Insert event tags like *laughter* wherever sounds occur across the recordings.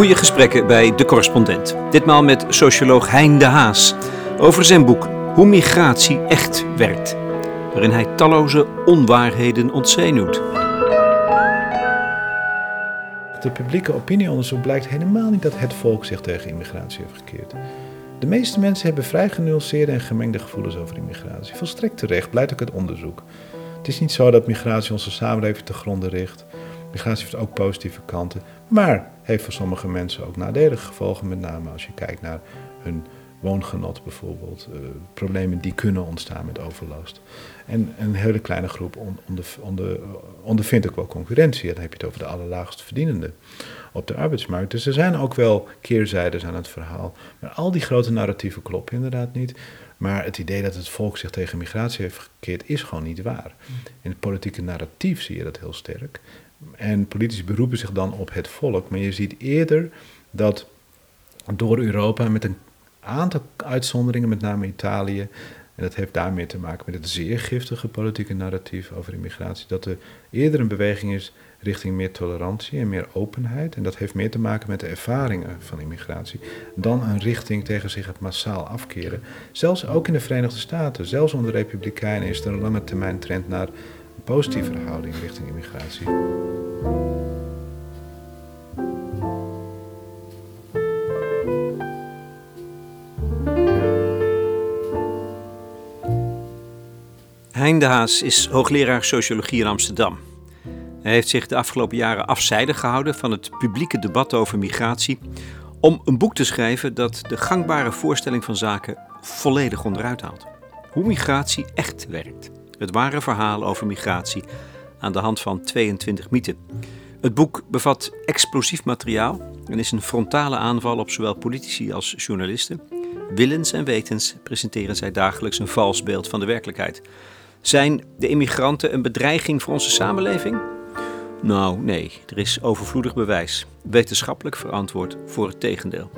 Goede gesprekken bij De Correspondent. Ditmaal met socioloog Hein de Haas over zijn boek Hoe migratie echt werkt, waarin hij talloze onwaarheden ontzenuwt. De publieke opinieonderzoek blijkt helemaal niet dat het volk zich tegen immigratie heeft gekeerd. De meeste mensen hebben vrij genuanceerde en gemengde gevoelens over immigratie. Volstrekt terecht, blijkt ook het onderzoek. Het is niet zo dat migratie onze samenleving te gronden richt. Migratie heeft ook positieve kanten, maar heeft voor sommige mensen ook nadelige gevolgen, met name als je kijkt naar hun woongenot bijvoorbeeld. Uh, problemen die kunnen ontstaan met overlast. En een hele kleine groep onder, onder, ondervindt ook wel concurrentie. Dan heb je het over de allerlaagst verdienende op de arbeidsmarkt. Dus er zijn ook wel keerzijdes aan het verhaal. Maar al die grote narratieven kloppen inderdaad niet. Maar het idee dat het volk zich tegen migratie heeft gekeerd is gewoon niet waar. In het politieke narratief zie je dat heel sterk. En politici beroepen zich dan op het volk. Maar je ziet eerder dat door Europa met een aantal uitzonderingen, met name Italië, en dat heeft daarmee te maken met het zeer giftige politieke narratief over immigratie, dat er eerder een beweging is richting meer tolerantie en meer openheid. En dat heeft meer te maken met de ervaringen van immigratie dan een richting tegen zich het massaal afkeren. Zelfs ook in de Verenigde Staten, zelfs onder republikeinen, is er een lange termijn trend naar positieve verhouding richting immigratie. Hein de Haas is hoogleraar sociologie in Amsterdam. Hij heeft zich de afgelopen jaren afzijdig gehouden van het publieke debat over migratie om een boek te schrijven dat de gangbare voorstelling van zaken volledig onderuit haalt. Hoe migratie echt werkt. Het ware verhaal over migratie aan de hand van 22 mythen. Het boek bevat explosief materiaal en is een frontale aanval op zowel politici als journalisten. Willens en wetens presenteren zij dagelijks een vals beeld van de werkelijkheid. Zijn de immigranten een bedreiging voor onze samenleving? Nou, nee, er is overvloedig bewijs, wetenschappelijk verantwoord voor het tegendeel.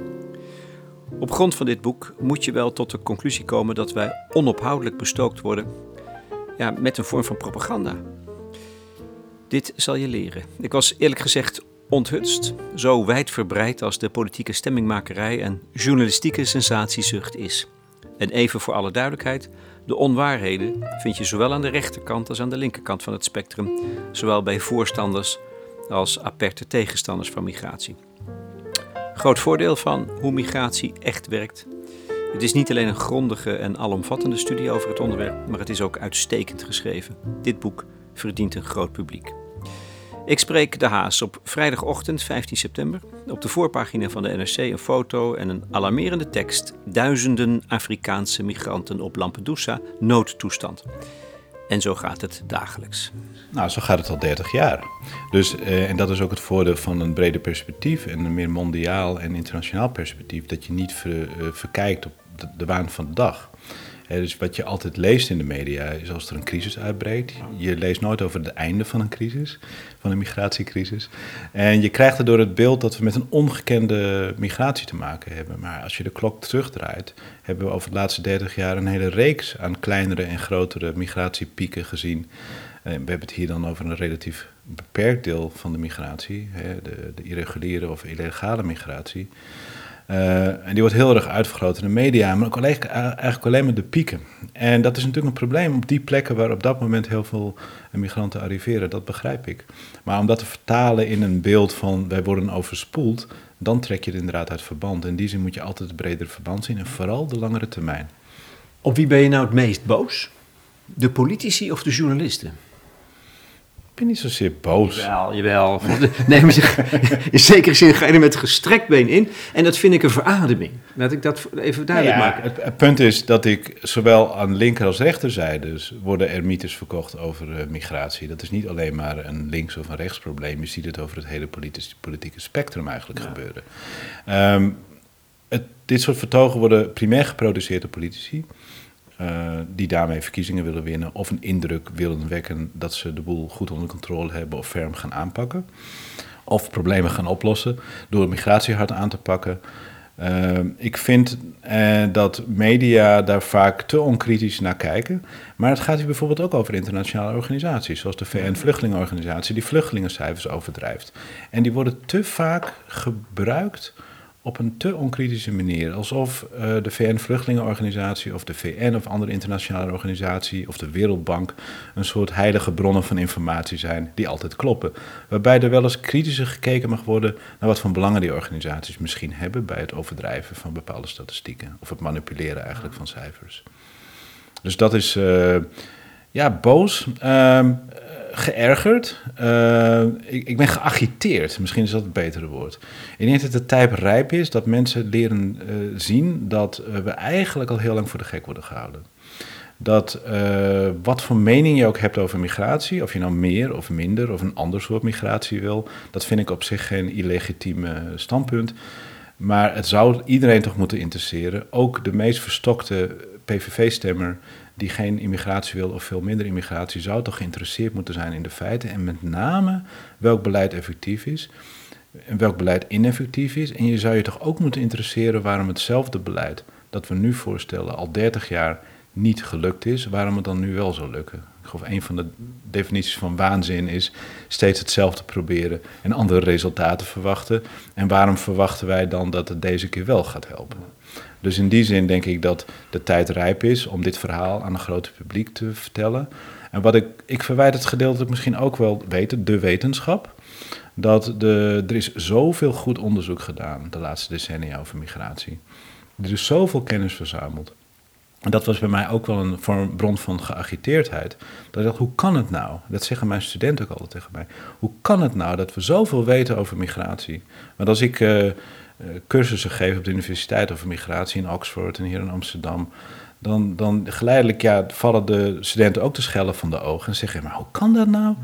Op grond van dit boek moet je wel tot de conclusie komen dat wij onophoudelijk bestookt worden ja, met een vorm van propaganda. Dit zal je leren. Ik was eerlijk gezegd onthutst, zo wijdverbreid als de politieke stemmingmakerij en journalistieke sensatiezucht is. En even voor alle duidelijkheid, de onwaarheden vind je zowel aan de rechterkant als aan de linkerkant van het spectrum, zowel bij voorstanders als aperte tegenstanders van migratie. Groot voordeel van hoe migratie echt werkt. Het is niet alleen een grondige en alomvattende studie over het onderwerp, maar het is ook uitstekend geschreven. Dit boek verdient een groot publiek. Ik spreek de Haas op vrijdagochtend 15 september. Op de voorpagina van de NRC een foto en een alarmerende tekst. Duizenden Afrikaanse migranten op Lampedusa, noodtoestand. En zo gaat het dagelijks. Nou, zo gaat het al 30 jaar. Dus, eh, en dat is ook het voordeel van een breder perspectief en een meer mondiaal en internationaal perspectief. Dat je niet uh, verkijkt op de, waan van de dag dus wat je altijd leest in de media is als er een crisis uitbreekt. Je leest nooit over het einde van een crisis, van een migratiecrisis. En je krijgt er door het beeld dat we met een ongekende migratie te maken hebben. Maar als je de klok terugdraait, hebben we over de laatste 30 jaar een hele reeks aan kleinere en grotere migratiepieken gezien. We hebben het hier dan over een relatief beperkt deel van de migratie, de, de irreguliere of illegale migratie. Uh, en die wordt heel erg uitvergroot in de media, maar ook alleen, eigenlijk alleen maar de pieken. En dat is natuurlijk een probleem op die plekken waar op dat moment heel veel migranten arriveren, dat begrijp ik. Maar om dat te vertalen in een beeld van wij worden overspoeld, dan trek je het inderdaad uit verband. In die zin moet je altijd het bredere verband zien en vooral de langere termijn. Op wie ben je nou het meest boos? De politici of de journalisten? Ik ben niet zozeer boos. Jawel, jawel. *laughs* Nee, maar in zekere zin ga je er met gestrekt been in. En dat vind ik een verademing. Laat ik dat even duidelijk ja, maken. Het, punt is dat ik zowel aan linker als rechterzijde dus worden er mythes verkocht over uh, migratie. Dat is niet alleen maar een links- of een rechtsprobleem. Je ziet het over het hele politieke spectrum eigenlijk gebeuren. Um, het, dit soort vertogen worden primair geproduceerd door politici. Uh, die daarmee verkiezingen willen winnen of een indruk willen wekken dat ze de boel goed onder controle hebben of ferm gaan aanpakken. Of problemen gaan oplossen door het migratiehard aan te pakken. Ehm, ik vind uh, dat media daar vaak te onkritisch naar kijken. Maar het gaat hier bijvoorbeeld ook over internationale organisaties, zoals de VN-vluchtelingenorganisatie, die vluchtelingencijfers overdrijft. En die worden te vaak gebruikt op een te onkritische manier. Alsof uh, de VN-vluchtelingenorganisatie of de VN of andere internationale organisatie of de Wereldbank een soort heilige bronnen van informatie zijn die altijd kloppen. Waarbij er wel eens kritischer gekeken mag worden naar wat voor belangen die organisaties misschien hebben bij het overdrijven van bepaalde statistieken. Of het manipuleren eigenlijk van cijfers. Dus dat is uh, ja, boos. Uh, geërgerd. Uh, ik, ik, ben geagiteerd. Misschien is dat het betere woord. Ik denk dat de tijd rijp is dat mensen leren uh, zien dat uh, we eigenlijk al heel lang voor de gek worden gehouden. Dat wat voor mening je ook hebt over migratie, of je nou meer of minder of een ander soort migratie wil, dat vind ik op zich geen illegitieme standpunt. Maar het zou iedereen toch moeten interesseren. Ook de meest verstokte PVV-stemmer die geen immigratie wil of veel minder immigratie, zou toch geïnteresseerd moeten zijn in de feiten en met name welk beleid effectief is en welk beleid ineffectief is. En je zou je toch ook moeten interesseren waarom hetzelfde beleid dat we nu voorstellen al 30 jaar niet gelukt is, waarom het dan nu wel zou lukken. Ik geloof een van de definities van waanzin is steeds hetzelfde proberen en andere resultaten verwachten. En waarom verwachten wij dan dat het deze keer wel gaat helpen? Dus in die zin denk ik dat de tijd rijp is om dit verhaal aan een groot publiek te vertellen. En wat ik, ik verwijt het gedeelte misschien ook wel weten, de wetenschap. Dat de, er is zoveel goed onderzoek gedaan de laatste decennia over migratie. Er is zoveel kennis verzameld. En dat was bij mij ook wel een vorm, bron van geagiteerdheid. Dat ik dacht, hoe kan het nou? Dat zeggen mijn studenten ook altijd tegen mij. Hoe kan het nou dat we zoveel weten over migratie? Want als ik uh, cursussen geef op de universiteit over migratie in Oxford en hier in Amsterdam... dan, dan geleidelijk ja, vallen de studenten ook de schellen van de ogen en zeggen... maar hoe kan dat nou?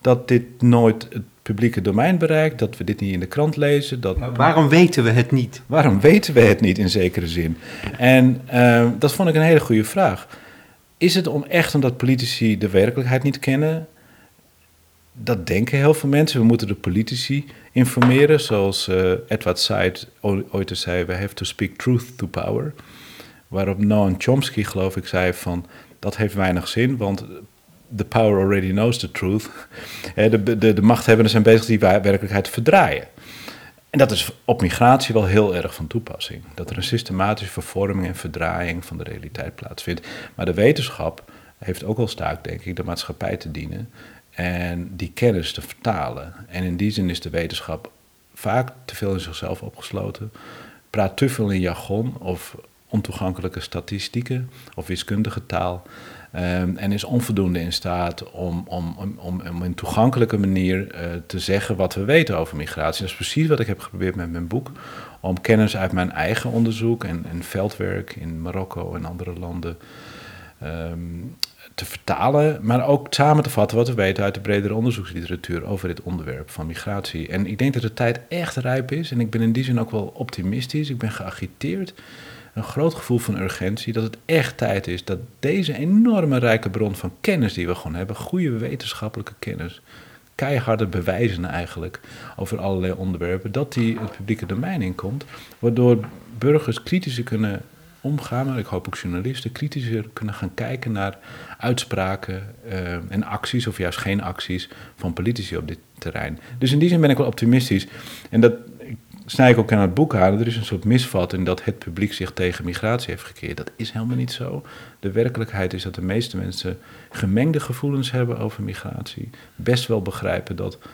Dat dit nooit het publieke domein bereikt, dat we dit niet in de krant lezen. Dat... Maar waarom weten we het niet? Waarom weten we het niet in zekere zin? En uh, dat vond ik een hele goede vraag. Is het om echt omdat politici de werkelijkheid niet kennen? Dat denken heel veel mensen. We moeten de politici informeren, zoals uh, Edward Said ooit zei: We have to speak truth to power. Waarop Noam Chomsky, geloof ik, zei van dat heeft weinig zin, want the power already knows the truth. *laughs* De, de, de machthebbenden zijn bezig die werkelijkheid verdraaien. En dat is op migratie wel heel erg van toepassing. Dat er een systematische vervorming en verdraaiing van de realiteit plaatsvindt. Maar de wetenschap heeft ook al staak, denk ik, de maatschappij te dienen en die kennis te vertalen. En in die zin is de wetenschap vaak te veel in zichzelf opgesloten, praat te veel in jargon of ontoegankelijke statistieken of wiskundige taal. Um, en is onvoldoende in staat om, om, om, om, een toegankelijke manier uh, te zeggen wat we weten over migratie. Dat is precies wat ik heb geprobeerd met mijn boek. Om kennis uit mijn eigen onderzoek en, en veldwerk in Marokko en andere landen um, te vertalen, maar ook samen te vatten wat we weten uit de bredere onderzoeksliteratuur over dit onderwerp van migratie. En ik denk dat de tijd echt rijp is en ik ben in die zin ook wel optimistisch. Ik ben geagiteerd een groot gevoel van urgentie. Dat het echt tijd is dat deze enorme rijke bron van kennis die we gewoon hebben, goede wetenschappelijke kennis, keiharde bewijzen eigenlijk over allerlei onderwerpen, dat die het publieke domein inkomt. Waardoor burgers kritischer kunnen omgaan, maar ik hoop ook journalisten kritischer kunnen gaan kijken naar uitspraken uh, en acties, of juist geen acties, van politici op dit terrein. Dus in die zin ben ik wel optimistisch. En dat, snij ik ook aan het boek aan. Er is een soort misvatting dat het publiek zich tegen migratie heeft gekeerd. Dat is helemaal niet zo. De werkelijkheid is dat de meeste mensen gemengde gevoelens hebben over migratie. Best wel begrijpen dat eh,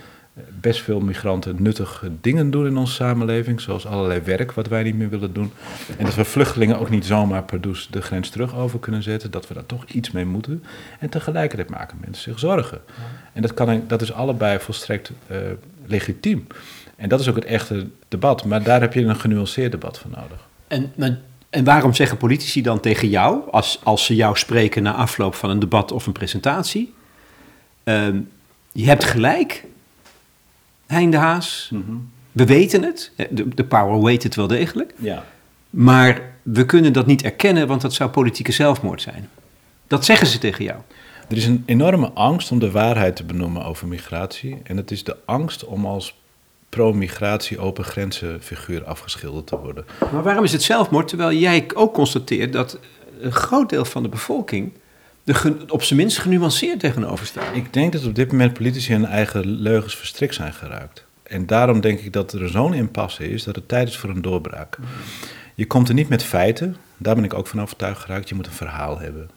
best veel migranten nuttige dingen doen in onze samenleving, zoals allerlei werk wat wij niet meer willen doen. En dat we vluchtelingen ook niet zomaar per douche de grens terug over kunnen zetten, dat we daar toch iets mee moeten. En tegelijkertijd maken mensen zich zorgen. En dat, kan, dat is allebei volstrekt uh, legitiem. En dat is ook het echte debat. Maar daar heb je een genuanceerd debat voor nodig. En, en waarom zeggen politici dan tegen jou, als, als ze jou spreken na afloop van een debat of een presentatie? Ehm, je hebt gelijk, Hein Haas. Mhm. We weten het. De, de power weet het wel degelijk. Ja. Maar we kunnen dat niet erkennen, want dat zou politieke zelfmoord zijn. Dat zeggen ze tegen jou. Er is een enorme angst om de waarheid te benoemen over migratie. En het is de angst om als pro-migratie, open grenzen figuur afgeschilderd te worden. Maar waarom is het zelfmoord terwijl jij ook constateert dat een groot deel van de bevolking er op zijn minst genuanceerd tegenover staat? Ik denk dat op dit moment politici hun eigen leugens verstrikt zijn geraakt. En daarom denk ik dat er zo'n impasse is dat het tijd is voor een doorbraak. Je komt er niet met feiten, daar ben ik ook van overtuigd geraakt. Je moet een verhaal hebben.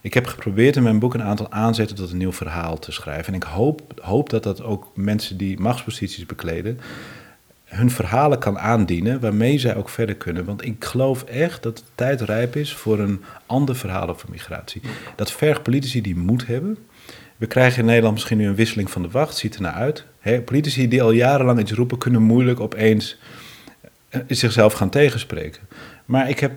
Ik heb geprobeerd in mijn boek een aantal aanzetten tot een nieuw verhaal te schrijven. En ik hoop, hoop dat dat ook mensen die machtsposities bekleden, hun verhalen kan aandienen waarmee zij ook verder kunnen. Want ik geloof echt dat de tijd rijp is voor een ander verhaal over migratie. Dat vergt politici die moed hebben. We krijgen in Nederland misschien nu een wisseling van de wacht, ziet er naar uit. politici die al jarenlang iets roepen, kunnen moeilijk opeens eh, zichzelf gaan tegenspreken. Maar ik heb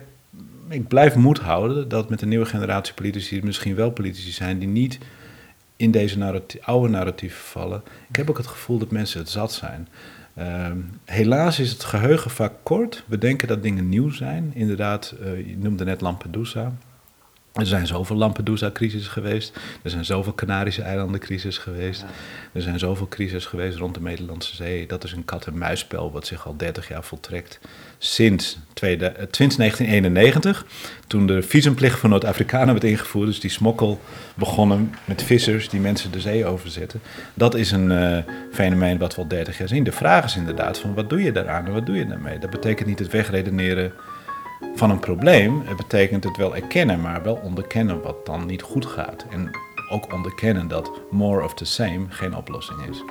ik blijf moed houden dat met de nieuwe generatie politici misschien wel politici zijn die niet in deze oude narratieven vallen. Ik heb ook het gevoel dat mensen het zat zijn. Ehm, helaas is het geheugen vaak kort. We denken dat dingen nieuw zijn. Inderdaad, uh, je noemde net Lampedusa. Er zijn zoveel Lampedusa-crisis geweest. Er zijn zoveel Canarische eilanden-crisis geweest. Er zijn zoveel crisis geweest rond de Middellandse Zee. Dat is een kat-en-muisspel wat zich al 30 jaar voltrekt. Sinds, tweede, 1991, eh, toen de visumplicht voor Noord-Afrikanen werd ingevoerd. Dus die smokkel begonnen met vissers die mensen de zee overzetten. Dat is een uh, fenomeen wat we al 30 jaar zien. De vraag is inderdaad van wat doe je daaraan en wat doe je daarmee? Dat betekent niet het wegredeneren van een probleem betekent het wel erkennen, maar wel onderkennen wat dan niet goed gaat. En ook onderkennen dat more of the same geen oplossing is.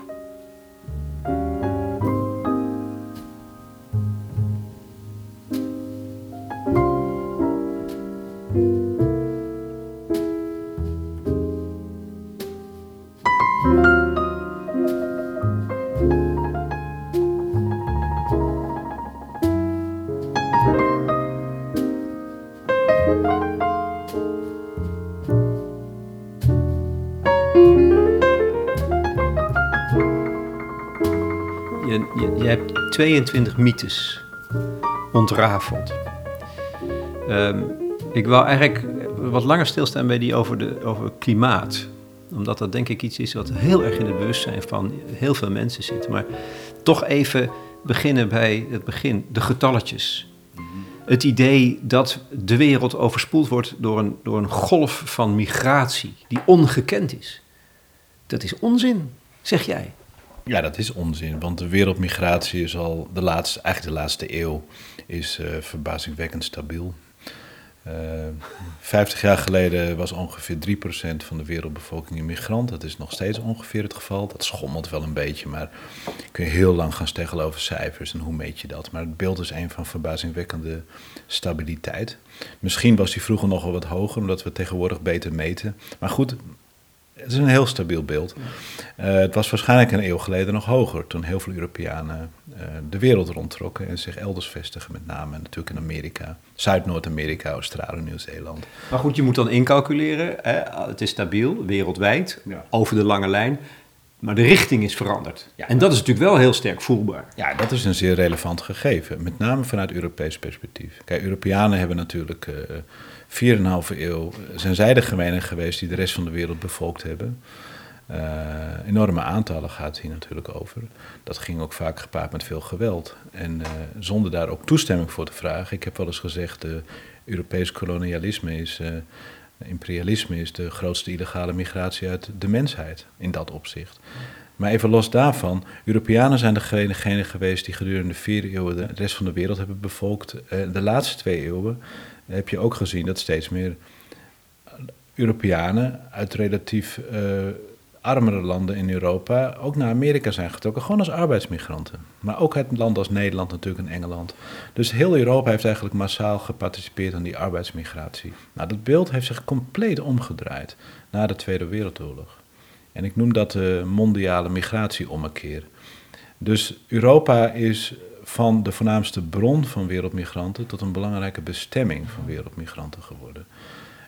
22 mythes ontrafeld. Um, ik wil eigenlijk wat langer stilstaan bij die over, de, over klimaat. Omdat dat denk ik iets is wat heel erg in het bewustzijn van heel veel mensen zit. Maar toch even beginnen bij het begin, de getalletjes. Het idee dat de wereld overspoeld wordt door een, door een golf van migratie die ongekend is. Dat is onzin, zeg jij. Ja, dat is onzin, want de wereldmigratie is al de laatste, eigenlijk de laatste eeuw, is uh, verbazingwekkend stabiel. Uh, eh, 50 jaar geleden was ongeveer 3% van de wereldbevolking immigrant. Dat is nog steeds ongeveer het geval. Dat schommelt wel een beetje, maar kun je heel lang gaan steggelen over cijfers en hoe meet je dat. Maar het beeld is een van verbazingwekkende stabiliteit. Misschien was die vroeger nog wel wat hoger, omdat we tegenwoordig beter meten. Maar goed, het is een heel stabiel beeld. Uh, het was waarschijnlijk een eeuw geleden nog hoger, toen heel veel Europeanen uh, de wereld rondtrokken en zich elders vestigen, met name natuurlijk in Amerika, Zuid-Noord-Amerika, Australië, Nieuw-Zeeland. Maar goed, je moet dan incalculeren, hè? het is stabiel, wereldwijd, ja. over de lange lijn. Maar de richting is veranderd. Ja. En dat is natuurlijk wel heel sterk voelbaar. Ja, dat is een zeer relevant gegeven. Met name vanuit Europees perspectief. Kijk, Europeanen hebben natuurlijk uh, 4,5 eeuw zijn zij de gemenen geweest die de rest van de wereld bevolkt hebben. Uh, enorme aantallen gaat hier natuurlijk over. Dat ging ook vaak gepaard met veel geweld. En uh, zonder daar ook toestemming voor te vragen. Ik heb wel eens gezegd, de Europees kolonialisme is, uh, imperialisme is de grootste illegale migratie uit de mensheid in dat opzicht. Maar even los daarvan, Europeanen zijn degene geweest die gedurende vier eeuwen de rest van de wereld hebben bevolkt. de laatste twee eeuwen heb je ook gezien dat steeds meer Europeanen uit relatief uh, armere landen in Europa ook naar Amerika zijn getrokken, gewoon als arbeidsmigranten. Maar ook uit landen als Nederland natuurlijk en Engeland. Dus heel Europa heeft eigenlijk massaal geparticipeerd aan die arbeidsmigratie. Nou, dat beeld heeft zich compleet omgedraaid na de Tweede Wereldoorlog. En ik noem dat de mondiale migratieommekeer. Dus Europa is van de voornaamste bron van wereldmigranten tot een belangrijke bestemming van wereldmigranten geworden.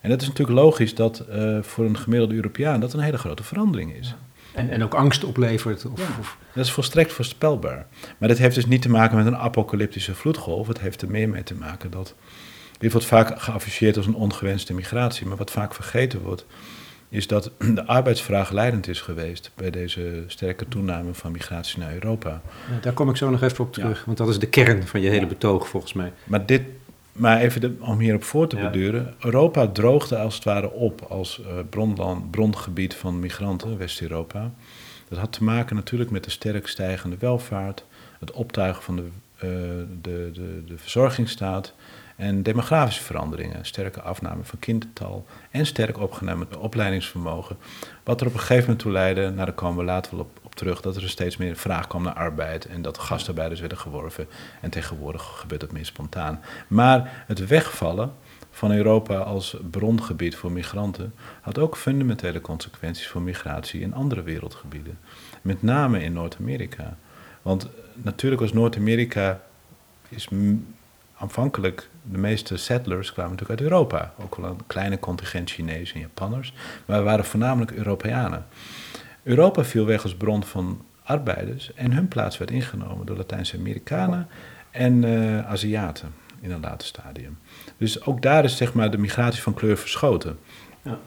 En dat is natuurlijk logisch dat uh, voor een gemiddelde Europeaan dat een hele grote verandering is. En, en ook angst oplevert. Of, ja, dat is volstrekt voorspelbaar. Maar dat heeft dus niet te maken met een apocalyptische vloedgolf. Het heeft er meer mee te maken dat. Dit wordt vaak geafficheerd als een ongewenste migratie. Maar wat vaak vergeten wordt, is dat *clears throat* de arbeidsvraag leidend is geweest bij deze sterke toename van migratie naar Europa. Ja, daar kom ik zo nog even op terug, want dat is de kern van je hele betoog volgens mij. Maar, dit, maar even om hierop voor te beduren, Europa droogde als het ware op als uh, bronland, brongebied van migranten, West-Europa. Dat had te maken natuurlijk met de sterk stijgende welvaart, het optuigen van de, uh, de, de, de verzorgingsstaat en demografische veranderingen, sterke afname van kindertal en sterk opgenomen opleidingsvermogen. Wat er op een gegeven moment toe leidde, nou daar komen we later wel op, terug, dat er steeds meer vraag kwam naar arbeid en dat gastarbeiders werden geworven. En tegenwoordig gebeurt dat meer spontaan. Maar het wegvallen van Europa als brongebied voor migranten had ook fundamentele consequenties voor migratie in andere wereldgebieden. Met name in Noord-Amerika. Want natuurlijk was Noord-Amerika is aanvankelijk de meeste settlers kwamen natuurlijk uit Europa. Ook wel een kleine contingent Chinezen en Japanners. Maar we waren voornamelijk Europeanen. Europa viel weg als bron van arbeiders en hun plaats werd ingenomen door Latijnse Amerikanen en uh, Aziaten in een later stadium. Dus ook daar is zeg maar de migratie van kleur verschoten. Ja.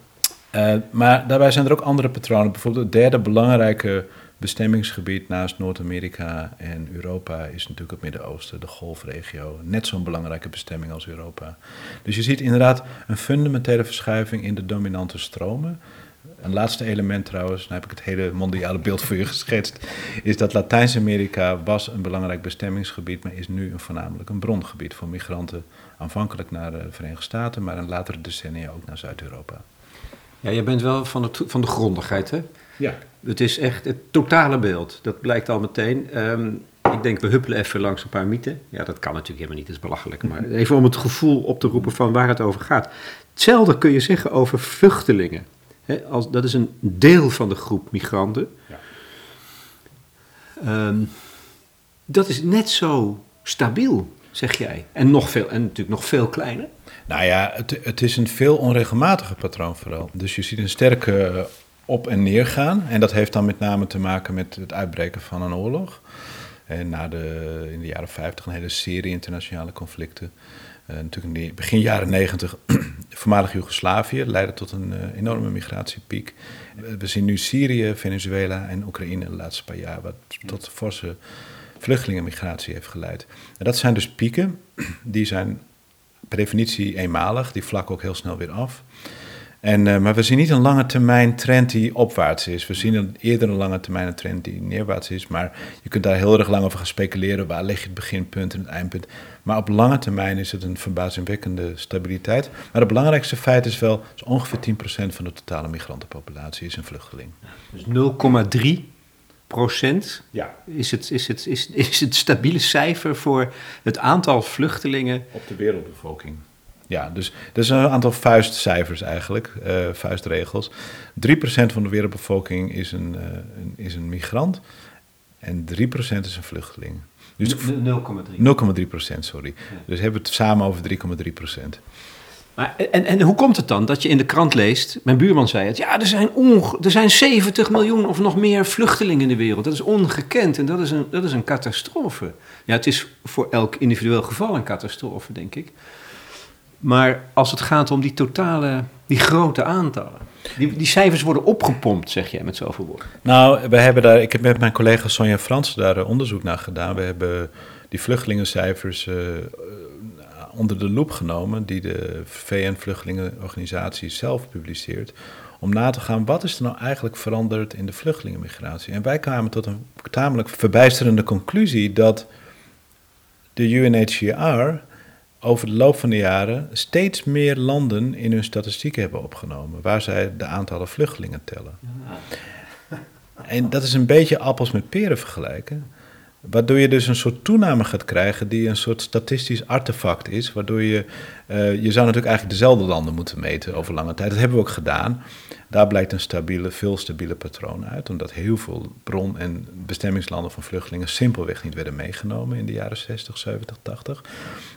Uh, maar daarbij zijn er ook andere patronen. Bijvoorbeeld het derde belangrijke bestemmingsgebied naast Noord-Amerika en Europa is natuurlijk het Midden-Oosten, de golfregio. Net zo'n belangrijke bestemming als Europa. Dus je ziet inderdaad een fundamentele verschuiving in de dominante stromen. Een laatste element trouwens, dan heb ik het hele mondiale beeld voor je geschetst, is dat Latijns-Amerika was een belangrijk bestemmingsgebied, maar is nu een voornamelijk een brongebied voor migranten, aanvankelijk naar de Verenigde Staten, maar in latere decennia ook naar Zuid-Europa. Ja, je bent wel van, het, van de grondigheid, hè? Ja. Het is echt het totale beeld. Dat blijkt al meteen. Ehm, ik denk, we huppelen even langs een paar mythen. Ja, dat kan natuurlijk helemaal niet, dat is belachelijk. Maar even om het gevoel op te roepen van waar het over gaat. Hetzelfde kun je zeggen over vluchtelingen. als, dat is een deel van de groep migranten. Ja. Ehm, dat is net zo stabiel, zeg jij. En, nog veel, en natuurlijk nog veel kleiner. Nou ja, het, het is een veel onregelmatiger patroon vooral. Dus je ziet een sterke op en neer gaan. En dat heeft dan met name te maken met het uitbreken van een oorlog. En na de, in de jaren 50 een hele serie internationale conflicten. Uh, natuurlijk in begin jaren 90 *clears throat* voormalig Joegoslavië leidde tot een uh, enorme migratiepiek. We zien nu Syrië, Venezuela en Oekraïne de laatste paar jaar, wat tot forse vluchtelingenmigratie heeft geleid. En dat zijn dus pieken, *clears throat* die zijn per definitie eenmalig, die vlakken ook heel snel weer af. En, uh, maar we zien niet een lange termijn trend die opwaarts is. We zien een, eerder een lange termijn trend die neerwaarts is. Maar je kunt daar heel erg lang over gaan speculeren. Waar leg je het beginpunt en het eindpunt? Maar op lange termijn is het een verbazingwekkende stabiliteit. Maar het belangrijkste feit is wel... dat ongeveer 10% van de totale migrantenpopulatie is een vluchteling. Dus 0,3 procent ja. is, het, is, het, is, is het stabiele cijfer voor het aantal vluchtelingen... Op de wereldbevolking. Ja, dus dat is een aantal vuistcijfers eigenlijk, uh, vuistregels. 3% van de wereldbevolking is een, uh, een, is een migrant en 3% is een vluchteling. Dus 0,3. 0,3% sorry. Dus hebben we het samen over 3,3% Maar, en, en hoe komt het dan dat je in de krant leest, mijn buurman zei het, ja, er zijn, er zijn 70 miljoen of nog meer vluchtelingen in de wereld. Dat is ongekend en dat is, een, dat is een catastrofe. Ja, het is voor elk individueel geval een catastrofe, denk ik. Maar als het gaat om die totale, die grote aantallen. Die, die cijfers worden opgepompt, zeg je met zoveel woorden. Nou, we hebben daar, ik heb met mijn collega Sonja Frans daar eh, onderzoek naar gedaan. We hebben die vluchtelingencijfers uh, onder de loep genomen, die de VN-vluchtelingenorganisatie zelf publiceert. Om na te gaan, wat is er nou eigenlijk veranderd in de vluchtelingenmigratie? En wij kwamen tot een tamelijk verbijsterende conclusie dat de UNHCR over de loop van de jaren steeds meer landen in hun statistieken hebben opgenomen, waar zij de aantallen vluchtelingen tellen. En dat is een beetje appels met peren vergelijken. Waardoor je dus een soort toename gaat krijgen die een soort statistisch artefact is. Waardoor je, uh, je zou natuurlijk eigenlijk dezelfde landen moeten meten over lange tijd. Dat hebben we ook gedaan. Daar blijkt een stabiele, veel stabiele patroon uit. Omdat heel veel bron- en bestemmingslanden van vluchtelingen simpelweg niet werden meegenomen in de jaren 60, 70, 80.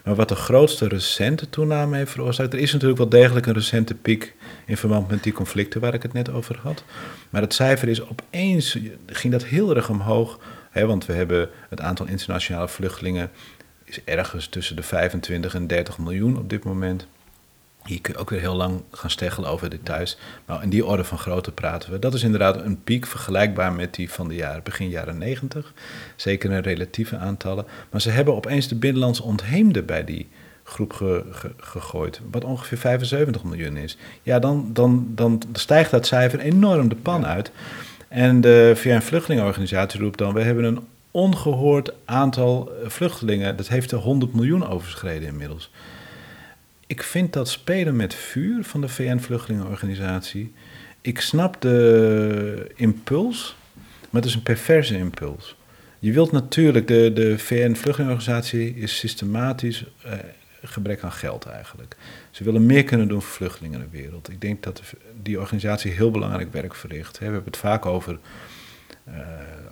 Maar wat de grootste recente toename heeft veroorzaakt. Er is natuurlijk wel degelijk een recente piek in verband met die conflicten waar ik het net over had. Maar het cijfer is opeens, ging dat heel erg omhoog want we hebben het aantal internationale vluchtelingen is ergens tussen de 25 en 30 miljoen op dit moment. Hier kun je ook weer heel lang gaan steggelen over details. Maar in die orde van grootte praten we. Dat is inderdaad een piek vergelijkbaar met die van de jaren, begin jaren 90. Zeker in relatieve aantallen. Maar ze hebben opeens de binnenlands ontheemde bij die groep gegooid. Wat ongeveer 75 miljoen is. Ja, dan, dan, dan stijgt dat cijfer enorm de pan uit. En de VN-vluchtelingenorganisatie roept dan: we hebben een ongehoord aantal vluchtelingen. Dat heeft de 100 miljoen overschreden inmiddels. Ik vind dat spelen met vuur van de VN-vluchtelingenorganisatie. Ik snap de impuls, maar het is een perverse impuls. Je wilt natuurlijk, de, de VN-vluchtelingenorganisatie is systematisch eh, gebrek aan geld eigenlijk. Ze willen meer kunnen doen voor vluchtelingen in de wereld. Ik denk dat die organisatie heel belangrijk werk verricht. We hebben het vaak over uh,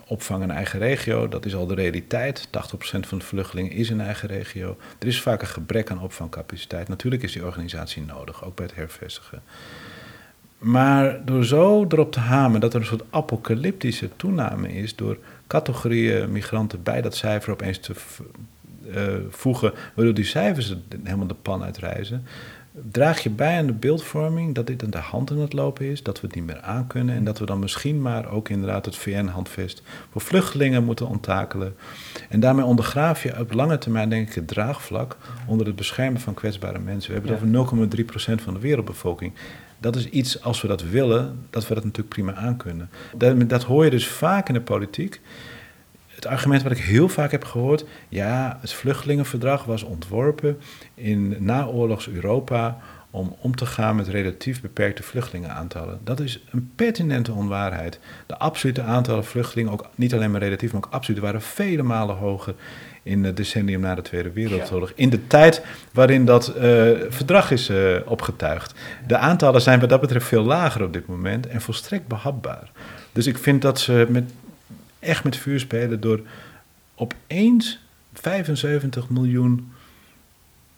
opvang in eigen regio. Dat is al de realiteit. 80% van de vluchtelingen is in eigen regio. Er is vaak een gebrek aan opvangcapaciteit. Natuurlijk is die organisatie nodig, ook bij het hervestigen. Maar door zo erop te hamen dat er een soort apocalyptische toename is door categorieën migranten bij dat cijfer opeens te uh, voegen, waardoor die cijfers helemaal de pan uitreizen, draag je bij aan de beeldvorming dat dit aan de hand aan het lopen is, dat we het niet meer aankunnen en dat we dan misschien maar ook inderdaad het VN-handvest voor vluchtelingen moeten onttakelen. En daarmee ondergraaf je op lange termijn denk ik het draagvlak onder het beschermen van kwetsbare mensen. We hebben het over 0,3% van de wereldbevolking. Dat is iets, als we dat willen, dat we dat natuurlijk prima aankunnen. Dat, dat hoor je dus vaak in de politiek. Het argument wat ik heel vaak heb gehoord, ja, het vluchtelingenverdrag was ontworpen in naoorlogs Europa om om te gaan met relatief beperkte vluchtelingenaantallen. Dat is een pertinente onwaarheid. De absolute aantallen vluchtelingen, ook niet alleen maar relatief, maar ook absoluut, waren vele malen hoger in het decennium na de Tweede Wereldoorlog. In de tijd waarin dat uh, verdrag is uh, opgetuigd. De aantallen zijn wat dat betreft veel lager op dit moment en volstrekt behapbaar. Dus ik vind dat ze met echt met vuur spelen door opeens 75 miljoen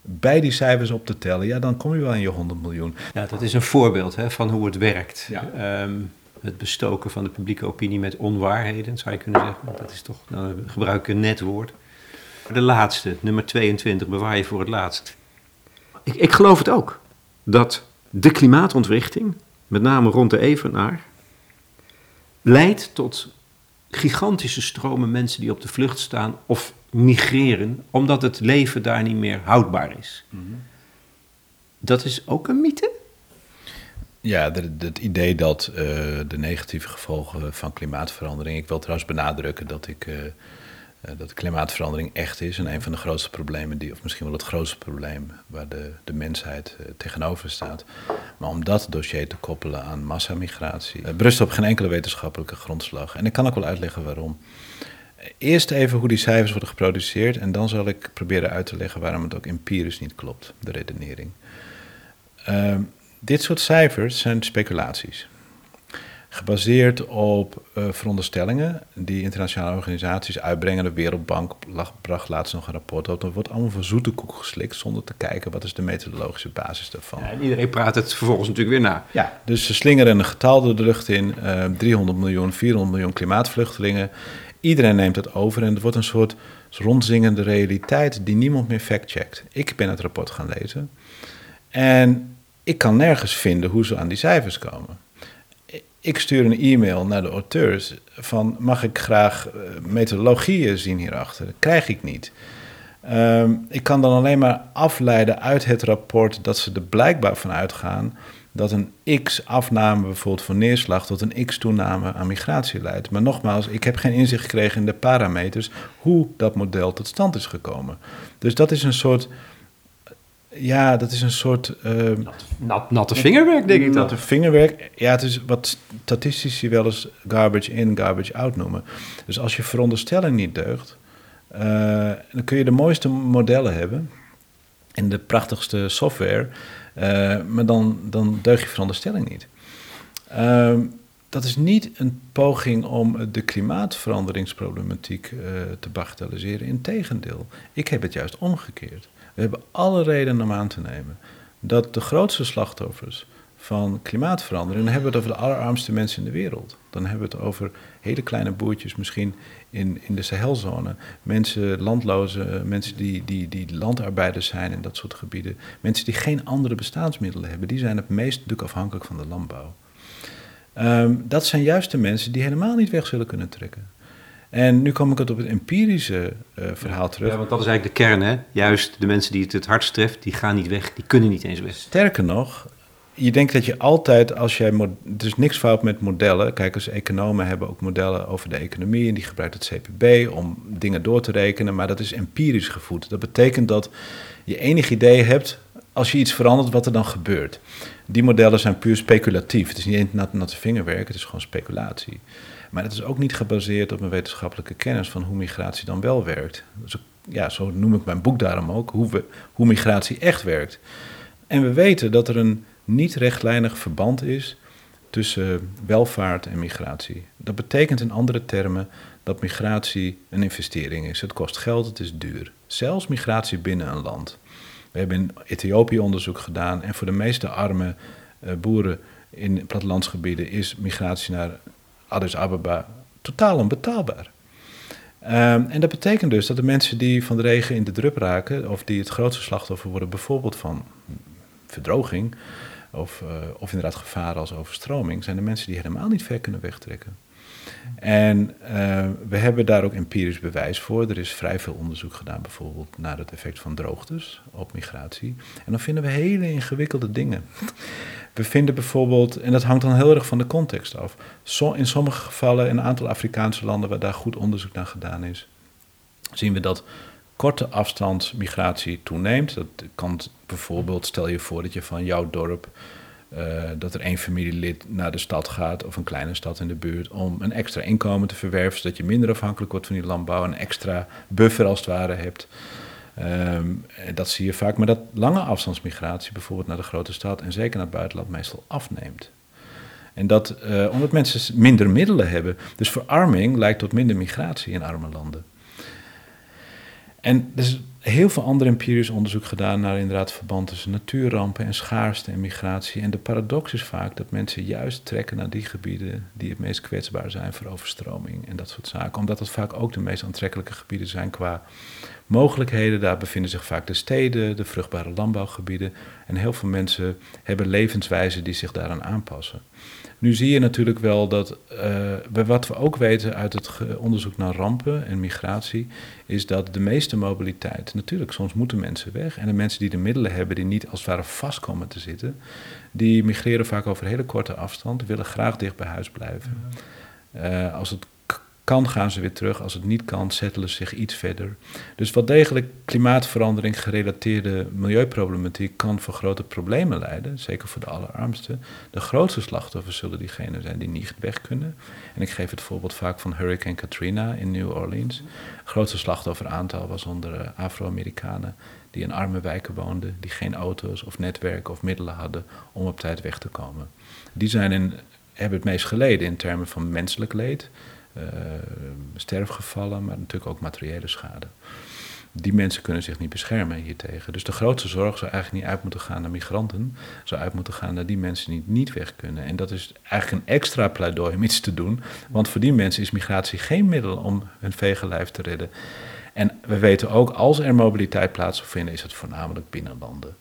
bij die cijfers op te tellen, ja, dan kom je wel in je 100 miljoen. Ja, dat is een voorbeeld hè, van hoe het werkt. Ja. Ehm, het bestoken van de publieke opinie met onwaarheden, zou je kunnen zeggen. Dat is toch, nou, gebruik ik een net woord. De laatste, nummer 22, bewaar je voor het laatst. Ik, ik geloof het ook, dat de klimaatontwrichting, met name rond de Evenaar, leidt tot gigantische stromen mensen die op de vlucht staan of migreren, omdat het leven daar niet meer houdbaar is. Mhm. Dat is ook een mythe? Ja, het idee dat uh, de negatieve gevolgen van klimaatverandering. Ik wil trouwens benadrukken dat ik. Uh, dat klimaatverandering echt is en een van de grootste problemen, die, of misschien wel het grootste probleem waar de, de mensheid uh, tegenover staat. Maar om dat dossier te koppelen aan massamigratie, uh, berust op geen enkele wetenschappelijke grondslag. En ik kan ook wel uitleggen waarom. Eerst even hoe die cijfers worden geproduceerd en dan zal ik proberen uit te leggen waarom het ook empirisch niet klopt, de redenering. Ehm, dit soort cijfers zijn speculaties gebaseerd op uh, veronderstellingen die internationale organisaties uitbrengen. De Wereldbank bracht laatst nog een rapport op. Dat wordt allemaal voor zoete koek geslikt zonder te kijken wat is de methodologische basis daarvan. Ja, en iedereen praat het vervolgens natuurlijk weer na. Ja, dus ze slingeren een getal door de lucht in. Uh, 300 miljoen, 400 miljoen klimaatvluchtelingen. Iedereen neemt het over en het wordt een soort rondzingende realiteit die niemand meer factcheckt. Ik ben het rapport gaan lezen en ik kan nergens vinden hoe ze aan die cijfers komen ik stuur een e-mail naar de auteurs van mag ik graag uh, methodologieën zien hierachter. Dat krijg ik niet. Ehm, ik kan dan alleen maar afleiden uit het rapport dat ze er blijkbaar van uitgaan dat een x-afname bijvoorbeeld van neerslag tot een x-toename aan migratie leidt. Maar nogmaals, ik heb geen inzicht gekregen in de parameters hoe dat model tot stand is gekomen. Dus dat is een soort ja, dat is een soort... Uh, nat, natte vingerwerk, denk ik dan. Natte vingerwerk. Ja, het is wat statistici wel eens garbage in, garbage out noemen. Dus als je veronderstelling niet deugt... Uh, dan kun je de mooiste modellen hebben... en de prachtigste software... Uh, maar dan, dan deug je veronderstelling niet. Ehm, dat is niet een poging om de klimaatveranderingsproblematiek uh, te bagatelliseren. Integendeel, ik heb het juist omgekeerd. We hebben alle reden om aan te nemen dat de grootste slachtoffers van klimaatverandering, dan hebben we het over de allerarmste mensen in de wereld. Dan hebben we het over hele kleine boertjes, misschien in, in de Sahelzone. Mensen, landloze, mensen die, die, die landarbeiders zijn in dat soort gebieden. Mensen die geen andere bestaansmiddelen hebben, die zijn het meest natuurlijk afhankelijk van de landbouw. Ehm, dat zijn juist de mensen die helemaal niet weg zullen kunnen trekken. En nu kom ik het op het empirische uh, verhaal terug. Ja, want dat is eigenlijk de kern, hè? Juist de mensen die het het hardst treft, die gaan niet weg, die kunnen niet eens weg. Sterker nog, je denkt dat je altijd, als jij. Er is niks fout met modellen. Kijk, als economen hebben ook modellen over de economie. En die gebruikt het CPB om dingen door te rekenen. Maar dat is empirisch gevoed. Dat betekent dat je enig idee hebt. als je iets verandert, wat er dan gebeurt. Die modellen zijn puur speculatief. Het is niet eens natte vingerwerk, het is gewoon speculatie. Maar het is ook niet gebaseerd op een wetenschappelijke kennis van hoe migratie dan wel werkt. Dus, ja, zo noem ik mijn boek daarom ook, hoe, we, hoe migratie echt werkt. En we weten dat er een niet rechtlijnig verband is tussen welvaart en migratie. Dat betekent in andere termen dat migratie een investering is. Het kost geld, het is duur. Zelfs migratie binnen een land. We hebben in Ethiopië onderzoek gedaan en voor de meeste arme uh, boeren in plattelandsgebieden is migratie naar Addis Ababa totaal onbetaalbaar. Um, en dat betekent dus dat de mensen die van de regen in de drup raken, of die het grootste slachtoffer worden, bijvoorbeeld van verdroging, of, uh, of inderdaad gevaren als overstroming, zijn de mensen die helemaal niet ver kunnen wegtrekken. En uh, we hebben daar ook empirisch bewijs voor. Er is vrij veel onderzoek gedaan, bijvoorbeeld naar het effect van droogtes op migratie. En dan vinden we hele ingewikkelde dingen. We vinden bijvoorbeeld, en dat hangt dan heel erg van de context af. in sommige gevallen, in een aantal Afrikaanse landen waar daar goed onderzoek naar gedaan is, zien we dat korte afstandsmigratie toeneemt. Dat kan bijvoorbeeld, stel je voor dat je van jouw dorp, uh, dat er één familielid naar de stad gaat of een kleine stad in de buurt om een extra inkomen te verwerven, zodat je minder afhankelijk wordt van die landbouw, een extra buffer als het ware hebt. Um, dat zie je vaak, maar dat lange afstandsmigratie, bijvoorbeeld naar de grote stad en zeker naar het buitenland, meestal afneemt. En dat uh, omdat mensen minder middelen hebben. Dus verarming leidt tot minder migratie in arme landen. En er is heel veel ander empirisch onderzoek gedaan naar inderdaad verband tussen natuurrampen en schaarste en migratie. En de paradox is vaak dat mensen juist trekken naar die gebieden die het meest kwetsbaar zijn voor overstroming en dat soort zaken. Omdat het vaak ook de meest aantrekkelijke gebieden zijn qua mogelijkheden. Daar bevinden zich vaak de steden, de vruchtbare landbouwgebieden. En heel veel mensen hebben levenswijzen die zich daaraan aanpassen. Nu zie je natuurlijk wel dat, uh, wat we ook weten uit het onderzoek naar rampen en migratie, is dat de meeste mobiliteit, natuurlijk, soms moeten mensen weg. En de mensen die de middelen hebben, die niet als het ware vast komen te zitten, die migreren vaak over hele korte afstand, willen graag dicht bij huis blijven. Uh, als het kan, gaan ze weer terug. Als het niet kan, settelen ze zich iets verder. Dus wat degelijk klimaatverandering gerelateerde milieuproblematiek kan voor grote problemen leiden, zeker voor de allerarmsten. De grootste slachtoffers zullen diegenen zijn die niet weg kunnen. En ik geef het voorbeeld vaak van Hurricane Katrina in New Orleans. Het grootste slachtofferaantal was onder eh, Afro-Amerikanen die in arme wijken woonden, die geen auto's of netwerken of middelen hadden om op tijd weg te komen. Die zijn in, hebben het meest geleden in termen van menselijk leed sterfgevallen, maar natuurlijk ook materiële schade. Die mensen kunnen zich niet beschermen hiertegen. Dus de grootste zorg zou eigenlijk niet uit moeten gaan naar migranten, zou uit moeten gaan naar die mensen die niet weg kunnen. En dat is eigenlijk een extra pleidooi om iets te doen, want voor die mensen is migratie geen middel om hun vegenlijf te redden. En we weten ook, als er mobiliteit plaats zal vinden, is het voornamelijk binnenlanden.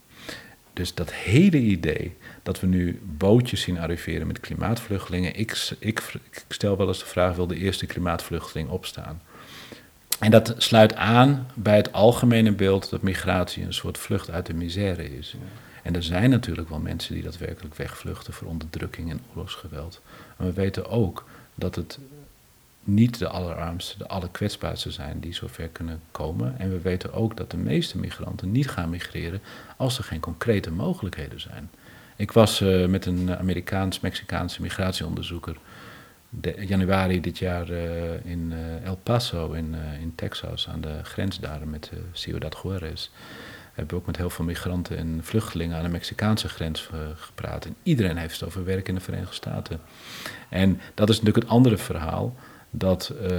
Dus dat hele idee dat we nu bootjes zien arriveren met klimaatvluchtelingen. Ik, ik, ik stel wel eens de vraag: wil de eerste klimaatvluchteling opstaan? En dat sluit aan bij het algemene beeld dat migratie een soort vlucht uit de misère is. En er zijn natuurlijk wel mensen die daadwerkelijk wegvluchten voor onderdrukking en oorlogsgeweld. Maar we weten ook dat het niet de allerarmste, de allerkwetsbaarste zijn die zover kunnen komen. En we weten ook dat de meeste migranten niet gaan migreren als er geen concrete mogelijkheden zijn. Ik was uh, met een Amerikaans-Mexicaanse migratieonderzoeker de, januari dit jaar uh, in uh, El Paso in, in Texas, aan de grens daar met Ciudad Juarez. We hebben ook met heel veel migranten en vluchtelingen aan de Mexicaanse grens gepraat. En iedereen heeft het over werk in de Verenigde Staten. En dat is natuurlijk het andere verhaal dat uh,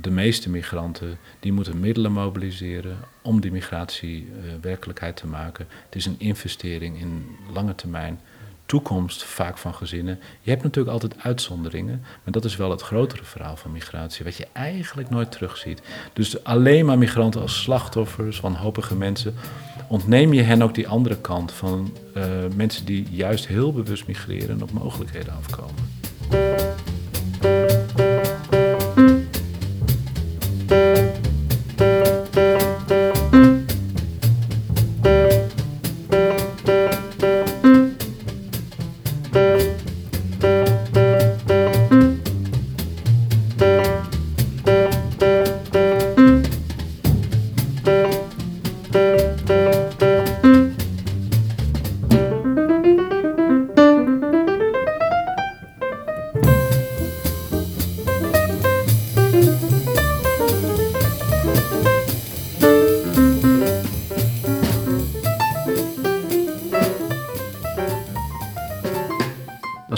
de meeste migranten die moeten middelen mobiliseren om die migratie uh, werkelijkheid te maken. Het is een investering in lange termijn toekomst vaak van gezinnen. Je hebt natuurlijk altijd uitzonderingen, maar dat is wel het grotere verhaal van migratie, wat je eigenlijk nooit terugziet. Dus alleen maar migranten als slachtoffers, wanhopige mensen, ontneem je hen ook die andere kant van uh, mensen die juist heel bewust migreren en op mogelijkheden afkomen.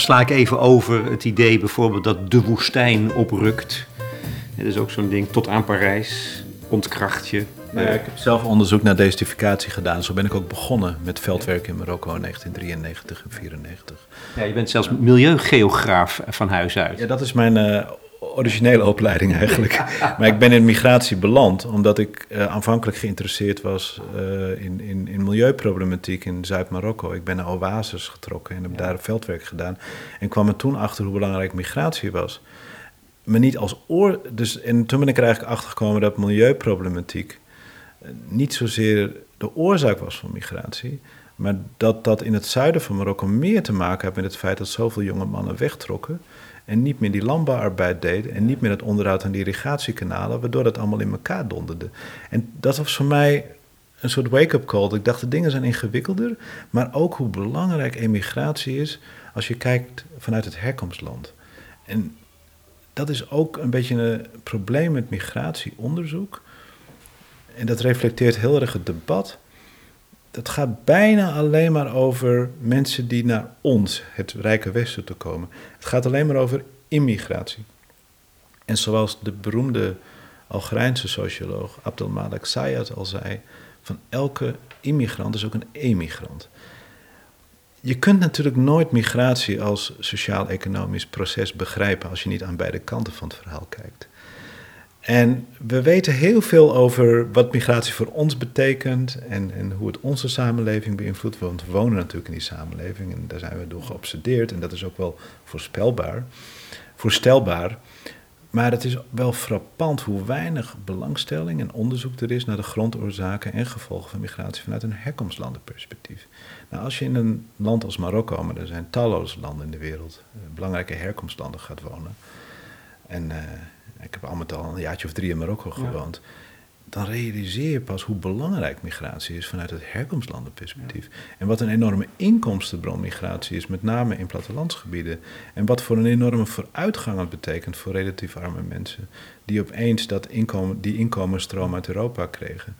Sla ik even over het idee bijvoorbeeld dat de woestijn oprukt. Dat is ook zo'n ding, tot aan Parijs, ontkracht je. Ja, ik heb zelf onderzoek naar desertificatie gedaan. Zo ben ik ook begonnen met veldwerk in Marokko in 1993 en 1994. Ja, je bent zelfs milieugeograaf van huis uit. Ja, dat is mijn uh, originele opleiding eigenlijk. *laughs* maar ik ben in migratie beland omdat ik uh, aanvankelijk geïnteresseerd was uh, in, in, in, milieuproblematiek in Zuid-Marokko. Ik ben naar Oasis getrokken en heb daar veldwerk gedaan. En kwam er toen achter hoe belangrijk migratie was. Maar niet als oor. Dus, en toen ben ik er eigenlijk achter gekomen dat milieuproblematiek uh, niet zozeer de oorzaak was van migratie. Maar dat dat in het zuiden van Marokko meer te maken heeft met het feit dat zoveel jonge mannen wegtrokken en niet meer die landbouwarbeid deden en niet meer het onderhoud aan die irrigatiekanalen, waardoor dat allemaal in elkaar donderde. En dat was voor mij een soort wake-up call. Ik dacht, de dingen zijn ingewikkelder, maar ook hoe belangrijk emigratie is als je kijkt vanuit het herkomstland. En dat is ook een beetje een probleem met migratieonderzoek. En dat reflecteert heel erg het debat dat gaat bijna alleen maar over mensen die naar ons, het Rijke Westen, te komen. Het gaat alleen maar over immigratie. En zoals de beroemde Algerijnse socioloog Abdelmalek Sayed al zei, van elke immigrant is ook een emigrant. Je kunt natuurlijk nooit migratie als sociaal-economisch proces begrijpen als je niet aan beide kanten van het verhaal kijkt. En we weten heel veel over wat migratie voor ons betekent en, en hoe het onze samenleving beïnvloedt. Want we wonen natuurlijk in die samenleving en daar zijn we door geobsedeerd. En dat is ook wel voorspelbaar, voorstelbaar. Maar het is wel frappant hoe weinig belangstelling en onderzoek er is naar de grondoorzaken en gevolgen van migratie vanuit een herkomstlandenperspectief. Nou, als je in een land als Marokko, maar er zijn talloze landen in de wereld, eh, belangrijke herkomstlanden gaat wonen. En uh, ik heb al met al een jaartje of drie in Marokko gewoond. Dan realiseer je pas hoe belangrijk migratie is vanuit het herkomstlandenperspectief. En wat een enorme inkomstenbron migratie is, met name in plattelandsgebieden. En wat voor een enorme vooruitgang het betekent voor relatief arme mensen. Die opeens dat inkomen, die inkomensstroom uit Europa kregen.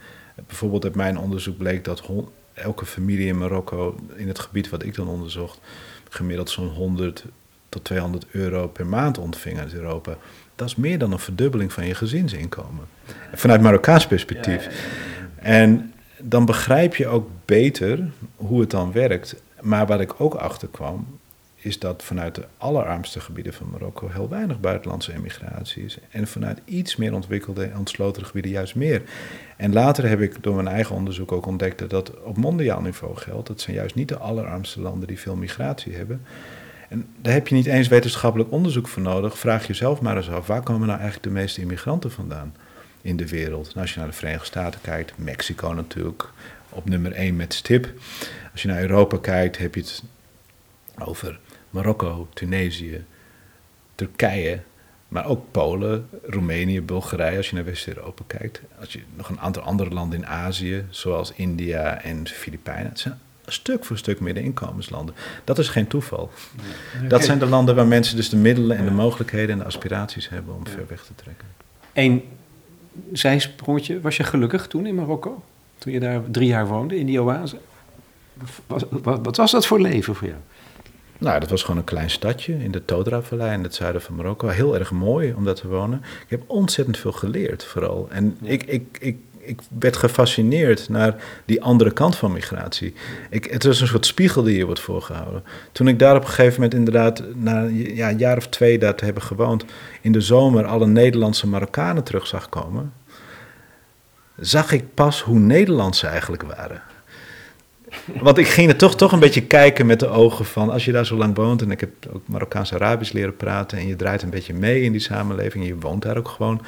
Bijvoorbeeld uit mijn onderzoek bleek dat elke familie in Marokko, in het gebied wat ik dan onderzocht, gemiddeld zo'n 100 tot 200 euro per maand ontving uit Europa dat is meer dan een verdubbeling van je gezinsinkomen. Vanuit Marokkaans perspectief. En dan begrijp je ook beter hoe het dan werkt. Maar waar ik ook achter kwam, is dat vanuit de allerarmste gebieden van Marokko heel weinig buitenlandse emigratie is. En vanuit iets meer ontwikkelde en ontsloten gebieden juist meer. En later heb ik door mijn eigen onderzoek ook ontdekt dat dat op mondiaal niveau geldt. Dat zijn juist niet de allerarmste landen die veel migratie hebben. En daar heb je niet eens wetenschappelijk onderzoek voor nodig. Vraag jezelf maar eens af, waar komen nou eigenlijk de meeste immigranten vandaan in de wereld? Nou, als je naar de Verenigde Staten kijkt, Mexico natuurlijk, op nummer 1 met stip. Als je naar Europa kijkt, heb je het over Marokko, Tunesië, Turkije, maar ook Polen, Roemenië, Bulgarije, als je naar West-Europa kijkt. Als je nog een aantal andere landen in Azië, zoals India en Filipijnen. Het zijn stuk voor stuk middeninkomenslanden. Dat is geen toeval. Dat zijn de landen waar mensen dus de middelen en de mogelijkheden en de aspiraties hebben om ver weg te trekken. Eén zijsprongetje. Was je gelukkig toen in Marokko? Toen je daar drie jaar woonde, in die oase? Wat, wat, was dat voor leven voor jou? Nou, dat was gewoon een klein stadje in de Todra-vallei in het zuiden van Marokko. Heel erg mooi om daar te wonen. Ik heb ontzettend veel geleerd, vooral. En ik, ik, ik, ik werd gefascineerd naar die andere kant van migratie. Ik, het was een soort spiegel die je wordt voorgehouden. Toen ik daar op een gegeven moment inderdaad, na ja, een jaar of twee daar te hebben gewoond, in de zomer alle Nederlandse Marokkanen terug zag komen, zag ik pas hoe Nederlands ze eigenlijk waren. Want ik ging er toch, toch een beetje kijken met de ogen van, als je daar zo lang woont, en ik heb ook Marokkaans-Arabisch leren praten, en je draait een beetje mee in die samenleving, en je woont daar ook gewoon,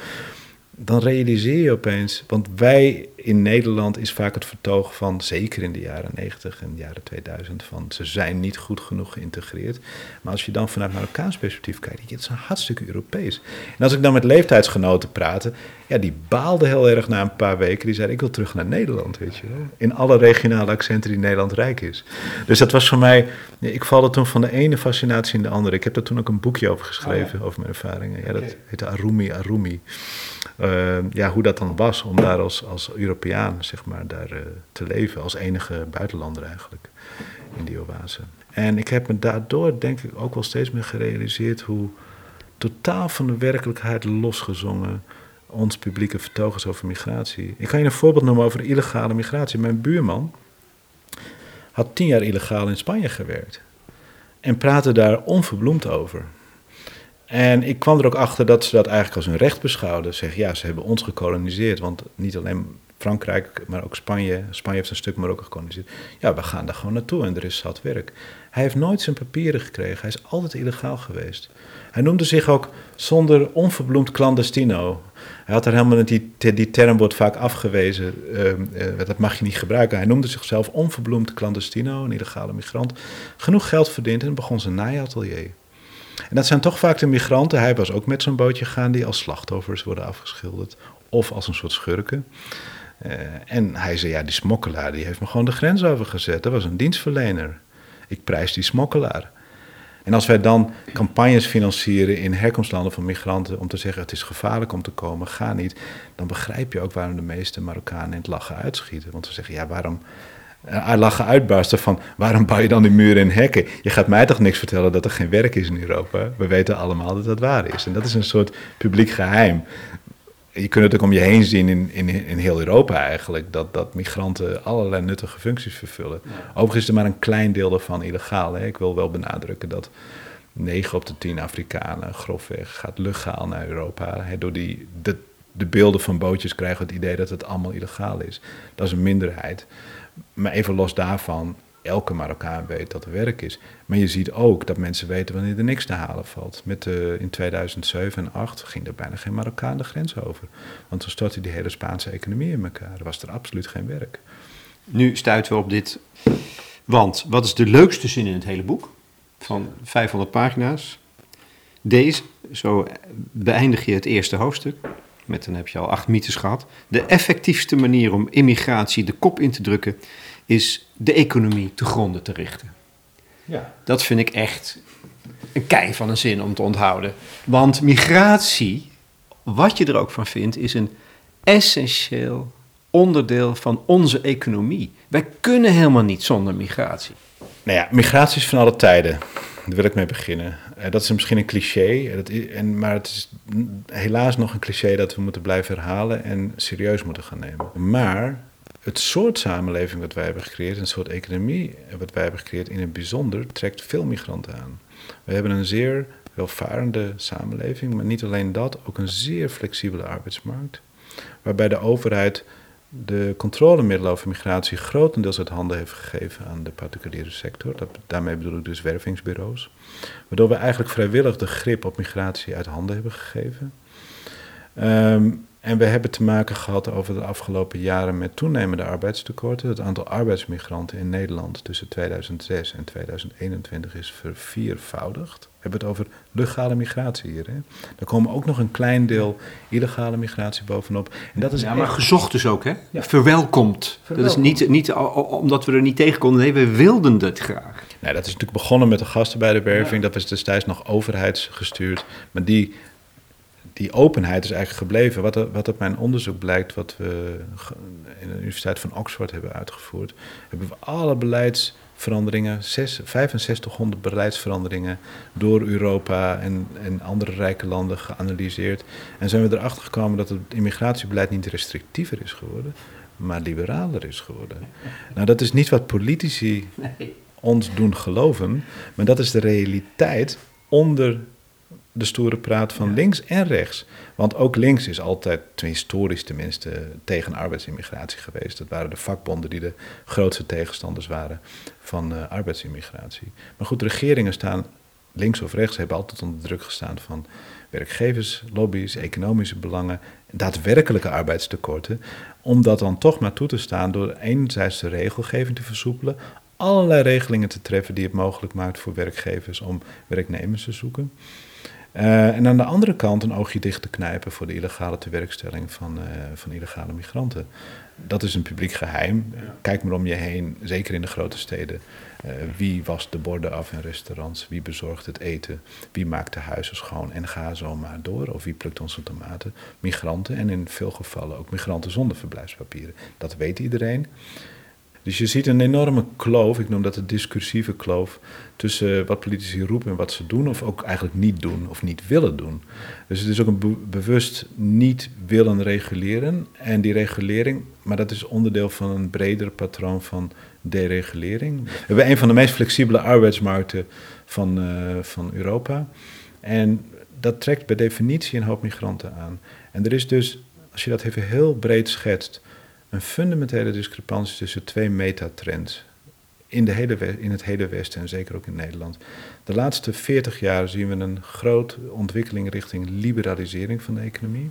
dan realiseer je opeens, want wij in Nederland is vaak het vertoog van, zeker in de jaren 90 en de jaren 2000, van ze zijn niet goed genoeg geïntegreerd. Maar als je dan vanuit Marokkaans perspectief kijkt, het is een hartstikke Europees. En als ik dan met leeftijdsgenoten praatte, ja, die baalden heel erg na een paar weken. Die zeiden, ik wil terug naar Nederland, weet je wel. In alle regionale accenten die Nederland rijk is. Dus dat was voor mij, ik valde toen van de ene fascinatie in de andere. Ik heb daar toen ook een boekje over geschreven, oh over mijn ervaringen. Ja, dat heette Arumi Arumi. Uh, ja, hoe dat dan was om daar als, als Europeaan, zeg maar, daar uh, te leven. Als enige buitenlander eigenlijk, in die oase. En ik heb me daardoor, denk ik, ook wel steeds meer gerealiseerd hoe totaal van de werkelijkheid losgezongen ons publieke vertogers over migratie. Ik ga je een voorbeeld noemen over illegale migratie. Mijn buurman had tien jaar illegaal in Spanje gewerkt en praatte daar onverbloemd over. En ik kwam er ook achter dat ze dat eigenlijk als hun recht beschouwden. Zeg, ja, ze hebben ons gekoloniseerd, want niet alleen Frankrijk, maar ook Spanje. Spanje heeft een stuk Marokko gekoloniseerd. Ja, we gaan daar gewoon naartoe en er is zat werk. Hij heeft nooit zijn papieren gekregen. Hij is altijd illegaal geweest. Hij noemde zich ook zonder onverbloemd clandestino. Hij had er helemaal die, die term wordt vaak afgewezen. Uh, dat mag je niet gebruiken. Hij noemde zichzelf onverbloemd clandestino, een illegale migrant. Genoeg geld verdiend en begon zijn naaiatelier. En dat zijn toch vaak de migranten. Hij was ook met zo'n bootje gegaan die als slachtoffers worden afgeschilderd. Of als een soort schurken. Uh, en hij zei, ja, die smokkelaar die heeft me gewoon de grens overgezet. Dat was een dienstverlener. Ik prijs die smokkelaar. En als wij dan campagnes financieren in herkomstlanden van migranten om te zeggen het is gevaarlijk om te komen, ga niet, dan begrijp je ook waarom de meeste Marokkanen in het lachen uitschieten. Want ze zeggen ja, waarom uh, lachen uitbarsten van waarom bouw je dan die muren en hekken? Je gaat mij toch niks vertellen dat er geen werk is in Europa? We weten allemaal dat dat waar is. En dat is een soort publiek geheim je kunt het ook om je heen zien in, in, in heel Europa eigenlijk, dat, dat migranten allerlei nuttige functies vervullen. Overigens is er maar een klein deel daarvan illegaal. Hè. Ik wil wel benadrukken dat 9 op de 10 Afrikanen grofweg gaat legaal naar Europa. Hè. Door die, de, de beelden van bootjes krijgen we het idee dat het allemaal illegaal is. Dat is een minderheid. Maar even los daarvan, elke Marokkaan weet dat er werk is. Maar je ziet ook dat mensen weten wanneer er niks te halen valt. Met de, in 2007 en 2008 ging er bijna geen Marokkaan de grens over. Want toen stortte die hele Spaanse economie in elkaar. Er was er absoluut geen werk. Nu stuiten we op dit. Want wat is de leukste zin in het hele boek? Van 500 pagina's. Deze, zo beëindig je het eerste hoofdstuk. Met dan heb je al acht mythes gehad. De effectiefste manier om immigratie de kop in te drukken is de economie te gronden te richten. Ja. Dat vind ik echt een kei van een zin om te onthouden. Want migratie, wat je er ook van vindt, is een essentieel onderdeel van onze economie. Wij kunnen helemaal niet zonder migratie. Nou ja, migratie is van alle tijden. Daar wil ik mee beginnen. Uh, dat is misschien een cliché, en, maar het is helaas nog een cliché dat we moeten blijven herhalen en serieus moeten gaan nemen. Maar het soort samenleving wat wij hebben gecreëerd, een soort economie wat wij hebben gecreëerd in het bijzonder, trekt veel migranten aan. We hebben een zeer welvarende samenleving, maar niet alleen dat, ook een zeer flexibele arbeidsmarkt, waarbij de overheid de controlemiddelen over migratie grotendeels uit handen heeft gegeven aan de particuliere sector. Dat, daarmee bedoel ik dus wervingsbureaus. Waardoor we eigenlijk vrijwillig de grip op migratie uit handen hebben gegeven. Um, en we hebben te maken gehad over de afgelopen jaren met toenemende arbeidstekorten. Het aantal arbeidsmigranten in Nederland tussen 2006 en 2021 is verviervoudigd. We hebben het over legale migratie hier. Hè? Er komen ook nog een klein deel illegale migratie bovenop. En dat is ja, maar gezocht dus ook, hè? Ja. Verwelkomd. Dat is niet, niet omdat we er niet tegen konden. Nee, we wilden het graag. Nee, dat is natuurlijk begonnen met de gasten bij de werving. Dat was destijds nog overheidsgestuurd. Maar die die openheid is eigenlijk gebleven. Wat, er, wat uit mijn onderzoek blijkt, wat we in de Universiteit van Oxford hebben uitgevoerd, hebben we alle beleids beleidsveranderingen, 6500 beleidsveranderingen door Europa en, en andere rijke landen geanalyseerd. En zijn we erachter gekomen dat het immigratiebeleid niet restrictiever is geworden, maar liberaler is geworden. Nou, dat is niet wat politici ons doen geloven, maar dat is de realiteit onder de stoere praat van links en rechts. Want ook links is altijd, historisch tenminste, tegen arbeidsimmigratie geweest. Dat waren de vakbonden die de grootste tegenstanders waren van uh, arbeidsimmigratie. Maar goed, regeringen staan, links of rechts, hebben altijd onder druk gestaan van werkgeverslobby's, economische belangen, daadwerkelijke arbeidstekorten. Om dat dan toch maar toe te staan door enerzijds de regelgeving te versoepelen, allerlei regelingen te treffen die het mogelijk maakt voor werkgevers om werknemers te zoeken. Uh, en aan de andere kant een oogje dicht te knijpen voor de illegale tewerkstelling van, uh, van illegale migranten. Dat is een publiek geheim. Kijk maar om je heen, zeker in de grote steden. Uh, wie wast de borden af in restaurants? Wie bezorgt het eten? Wie maakt de huizen schoon? En ga zo maar door. Of wie plukt onze tomaten? Migranten en in veel gevallen ook migranten zonder verblijfspapieren. Dat weet iedereen. Dus je ziet een enorme kloof, ik noem dat de discursieve kloof, tussen wat politici roepen en wat ze doen, of ook eigenlijk niet doen of niet willen doen. Dus het is ook een bewust niet willen reguleren. En die regulering, maar dat is onderdeel van een breder patroon van deregulering. We hebben een van de meest flexibele arbeidsmarkten van, uh, van Europa. En dat trekt per definitie een hoop migranten aan. En er is dus, als je dat even heel breed schetst, een fundamentele discrepantie tussen twee metatrends. In, de hele, in het hele Westen en zeker ook in Nederland. De laatste 40 jaar zien we een grote ontwikkeling richting liberalisering van de economie.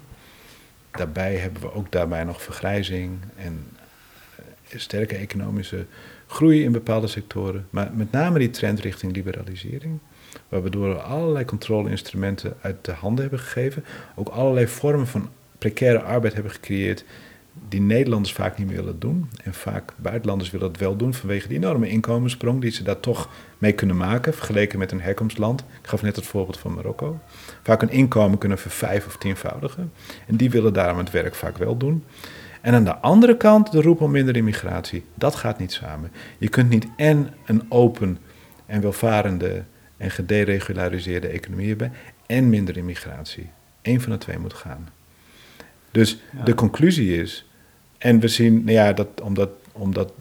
Daarbij hebben we ook daarbij nog vergrijzing en eh, sterke economische groei in bepaalde sectoren. Maar met name die trend richting liberalisering. Waardoor we allerlei controleinstrumenten uit de handen hebben gegeven. Ook allerlei vormen van precaire arbeid hebben gecreëerd die Nederlanders vaak niet meer willen doen. En vaak buitenlanders willen dat wel doen vanwege die enorme inkomenssprong die ze daar toch mee kunnen maken, vergeleken met een herkomstland. Ik gaf net het voorbeeld van Marokko. Vaak een inkomen kunnen vervijf of tienvoudigen. En die willen daarom het werk vaak wel doen. En aan de andere kant de roep om minder immigratie. Dat gaat niet samen. Je kunt niet en een open en welvarende en gederegulariseerde economie hebben en minder immigratie. Eén van de twee moet gaan. Dus de conclusie is, en we zien, nou ja, dat, omdat, omdat,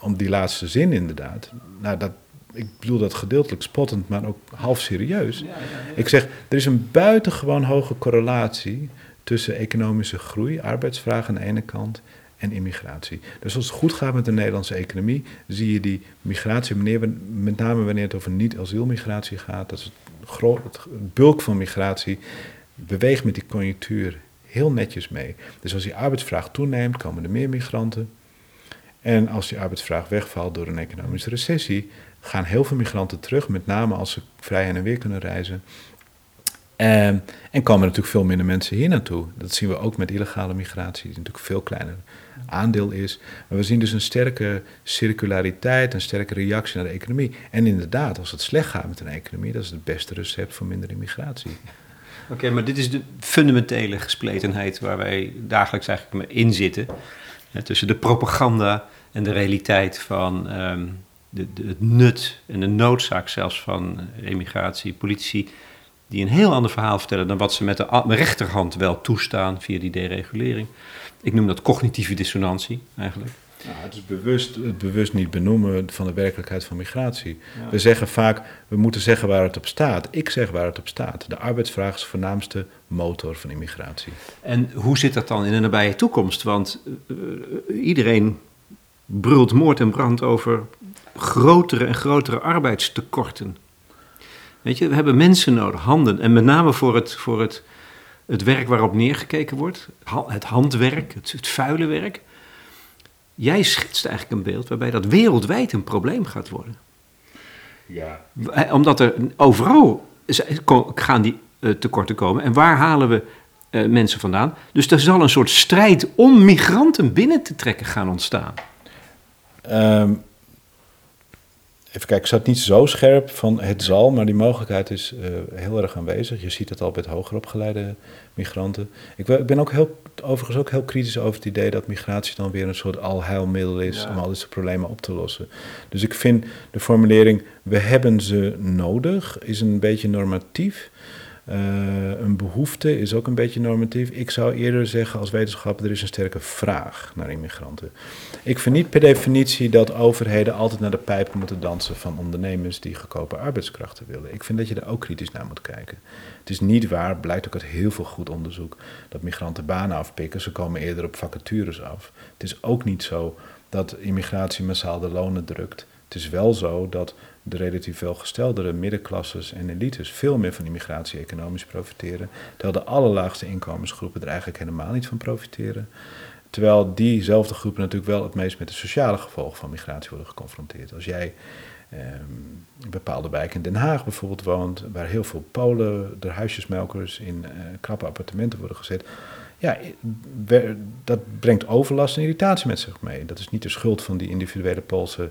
om die laatste zin inderdaad, nou dat, ik bedoel dat gedeeltelijk spottend, maar ook half serieus. Ik zeg, er is een buitengewoon hoge correlatie tussen economische groei, arbeidsvraag aan de ene kant, en immigratie. Dus als het goed gaat met de Nederlandse economie, zie je die migratie, met name wanneer het over niet-asielmigratie gaat, dat is het, groot, het bulk van migratie, beweegt met die conjunctuur heel netjes mee. Dus als die arbeidsvraag toeneemt, komen er meer migranten. En als die arbeidsvraag wegvalt door een economische recessie, gaan heel veel migranten terug, met name als ze vrij heen en weer kunnen reizen. En, en komen natuurlijk veel minder mensen hier naartoe. Dat zien we ook met illegale migratie, die natuurlijk veel kleiner aandeel is. Maar we zien dus een sterke circulariteit, een sterke reactie naar de economie. En inderdaad, als het slecht gaat met een economie, dat is het beste recept voor minder immigratie. Oké, maar dit is de fundamentele gespletenheid waar wij dagelijks eigenlijk in zitten. tussen de propaganda en de realiteit van ehm, de, de, het nut en de noodzaak zelfs van emigratie. Politici die een heel ander verhaal vertellen dan wat ze met de rechterhand wel toestaan via die deregulering. Ik noem dat cognitieve dissonantie eigenlijk. Nou, het is bewust, het bewust niet benoemen van de werkelijkheid van migratie. We zeggen vaak, we moeten zeggen waar het op staat. Ik zeg waar het op staat. De arbeidsvraag is de voornaamste motor van immigratie. En hoe zit dat dan in de nabije toekomst? Want uh, iedereen brult moord en brand over grotere en grotere arbeidstekorten. Weet je, we hebben mensen nodig, handen. En met name voor het, voor het, het werk waarop neergekeken wordt. Het handwerk, het, het vuile werk. Jij schetst eigenlijk een beeld waarbij dat wereldwijd een probleem gaat worden. Ja. Omdat er overal gaan die uh, tekorten komen. En waar halen we uh, mensen vandaan? Dus er zal een soort strijd om migranten binnen te trekken gaan ontstaan. Um, even kijken, ik zat niet zo scherp van het zal, maar die mogelijkheid is uh, heel erg aanwezig. Je ziet het al bij het hoger opgeleide migranten. Ik, ik, ben ook heel, overigens ook heel kritisch over het idee dat migratie dan weer een soort alheilmiddel is om al deze problemen op te lossen. Dus ik vind de formulering we hebben ze nodig is een beetje normatief. Uh, een behoefte is ook een beetje normatief. Ik zou eerder zeggen als wetenschapper, er is een sterke vraag naar immigranten. Ik vind niet per definitie dat overheden altijd naar de pijpen moeten dansen van ondernemers die goedkope arbeidskrachten willen. Ik vind dat je daar ook kritisch naar moet kijken. Het is niet waar, blijkt ook uit heel veel goed onderzoek, dat migranten banen afpikken. Ze komen eerder op vacatures af. Het is ook niet zo dat immigratie massaal de lonen drukt. Het is wel zo dat de relatief welgesteldere middenklasses en elites veel meer van immigratie economisch profiteren, terwijl de allerlaagste inkomensgroepen er eigenlijk helemaal niet van profiteren. Terwijl diezelfde groepen natuurlijk wel het meest met de sociale gevolgen van migratie worden geconfronteerd. Als jij eh, een bepaalde wijk in Den Haag bijvoorbeeld woont, waar heel veel Polen, de huisjesmelkers in uh, krappe appartementen worden gezet. Ja, dat brengt overlast en irritatie met zich mee. Dat is niet de schuld van die individuele Poolse Ehm,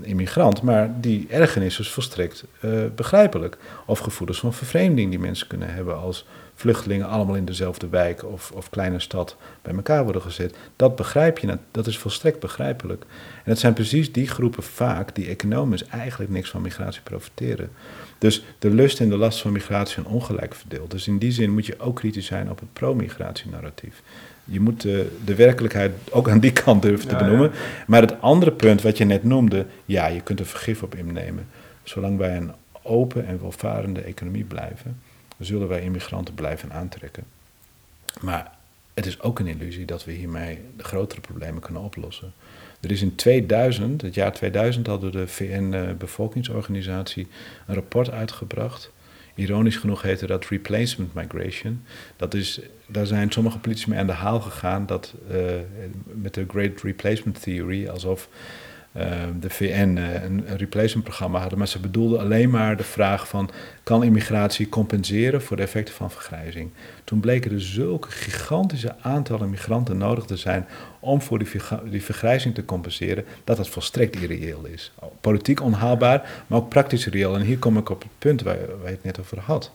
immigrant, maar die ergernis is volstrekt uh, begrijpelijk. Of gevoelens van vervreemding die mensen kunnen hebben als vluchtelingen allemaal in dezelfde wijk of, of kleine stad bij elkaar worden gezet. Dat begrijp je, dat is volstrekt begrijpelijk. En het zijn precies die groepen vaak die economisch eigenlijk niks van migratie profiteren. Dus de lust en de last van migratie zijn ongelijk verdeeld. Dus in die zin moet je ook kritisch zijn op het pro-migratienarratief. Je moet de, de, werkelijkheid ook aan die kant durven te benoemen. Maar het andere punt wat je net noemde, ja, je kunt er vergif op innemen. Zolang wij een open en welvarende economie blijven, zullen wij immigranten blijven aantrekken. Maar het is ook een illusie dat we hiermee de grotere problemen kunnen oplossen. Er is in 2000, het jaar 2000, hadden de VN-bevolkingsorganisatie eh, een rapport uitgebracht Ironisch genoeg heette dat replacement migration. Dat is, daar zijn sommige politici mee aan de haal gegaan dat, uh, met de Great Replacement Theory, alsof de VN eh, een, replacement programma hadden. Maar ze bedoelden alleen maar de vraag van, kan immigratie compenseren voor de effecten van vergrijzing? Toen bleken er zulke gigantische aantallen migranten nodig te zijn om voor die, vergrijzing te compenseren, dat het volstrekt irreëel is. Politiek onhaalbaar, maar ook praktisch reëel. En hier kom ik op het punt waar, waar je het net over had.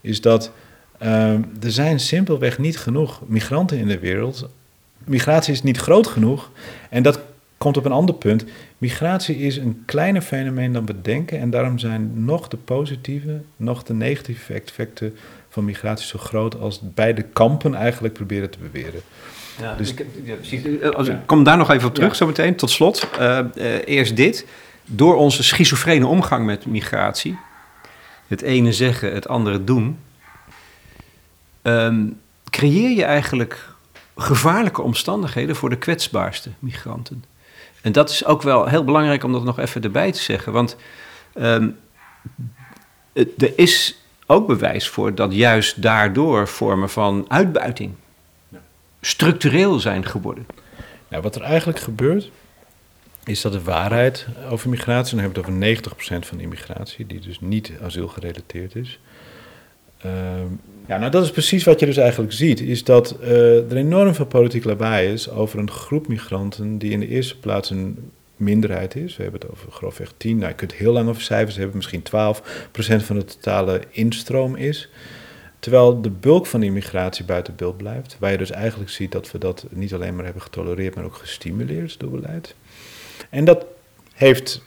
Is dat ehm, er zijn simpelweg niet genoeg migranten in de wereld. Migratie is niet groot genoeg. En dat komt op een ander punt. Migratie is een kleiner fenomeen dan we denken. En daarom zijn nog de positieve, nog de negatieve effecten van migratie zo groot als beide kampen eigenlijk proberen te beweren. Ja, dus, ik, ja, Als, ik kom daar nog even op terug, ja. zo meteen. Tot slot, uh, uh, eerst dit. Door onze schizofrene omgang met migratie, het ene zeggen, het andere doen, um, creëer je eigenlijk gevaarlijke omstandigheden voor de kwetsbaarste migranten. En dat is ook wel heel belangrijk om dat nog even erbij te zeggen. Want um, er is ook bewijs voor dat juist daardoor vormen van uitbuiting structureel zijn geworden. Nou, wat er eigenlijk gebeurt, is dat de waarheid over migratie, dan hebben we het over 90% van de immigratie, die dus niet asielgerelateerd is. Uh, ja, nou dat is precies wat je dus eigenlijk ziet, is dat uh, er enorm veel politiek lawaai is over een groep migranten die in de eerste plaats een minderheid is. We hebben het over grofweg 10, nou je kunt heel lang over cijfers hebben, misschien 12% van de totale instroom is. Terwijl de bulk van de immigratie buiten beeld blijft. Waar je dus eigenlijk ziet dat we dat niet alleen maar hebben getolereerd, maar ook gestimuleerd door beleid. En dat heeft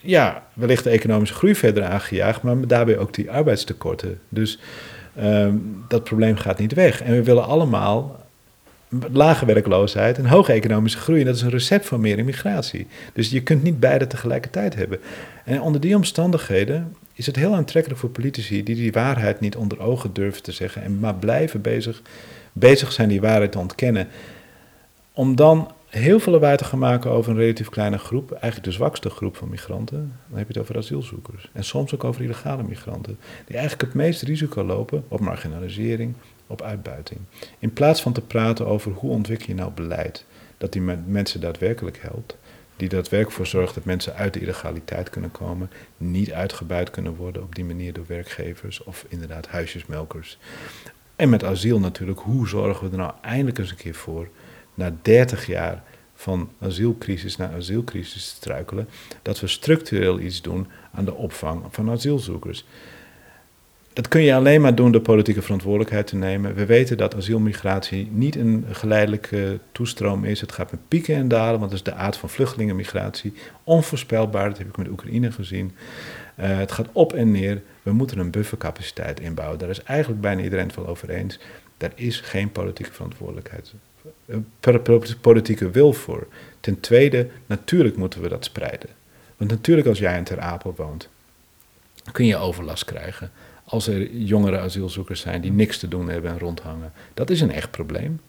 ja, wellicht de economische groei verder aangejaagd, maar daarbij ook die arbeidstekorten. Dus um, dat probleem gaat niet weg. En we willen allemaal lage werkloosheid en hoge economische groei. En dat is een recept voor meer immigratie. Dus je kunt niet beide tegelijkertijd hebben. En onder die omstandigheden is het heel aantrekkelijk voor politici die die waarheid niet onder ogen durven te zeggen en maar blijven bezig, bezig zijn die waarheid te ontkennen. Om dan heel veel erbij te gaan maken over een relatief kleine groep, eigenlijk de zwakste groep van migranten, dan heb je het over asielzoekers. En soms ook over illegale migranten, die eigenlijk het meest risico lopen op marginalisering, op uitbuiting. In plaats van te praten over hoe ontwikkel je nou beleid dat die mensen daadwerkelijk helpt, die daadwerkelijk voor zorgt dat mensen uit de illegaliteit kunnen komen, niet uitgebuit kunnen worden op die manier door werkgevers of inderdaad huisjesmelkers. En met asiel natuurlijk, hoe zorgen we er nou eindelijk eens een keer voor na 30 jaar van asielcrisis naar asielcrisis struikelen, dat we structureel iets doen aan de opvang van asielzoekers. Dat kun je alleen maar doen door politieke verantwoordelijkheid te nemen. We weten dat asielmigratie niet een geleidelijke toestroom is. Het gaat met pieken en dalen, want dat is de aard van vluchtelingenmigratie. Onvoorspelbaar, dat heb ik met Oekraïne gezien. Uh, het gaat op en neer. We moeten een buffercapaciteit inbouwen. Daar is eigenlijk bijna iedereen het wel over eens. Daar is geen politieke verantwoordelijkheid. Politieke wil voor. Ten tweede, natuurlijk moeten we dat spreiden. Want natuurlijk, als jij in Ter Apel woont, kun je overlast krijgen als er jongere asielzoekers zijn die niks te doen hebben en rondhangen. Dat is een echt probleem.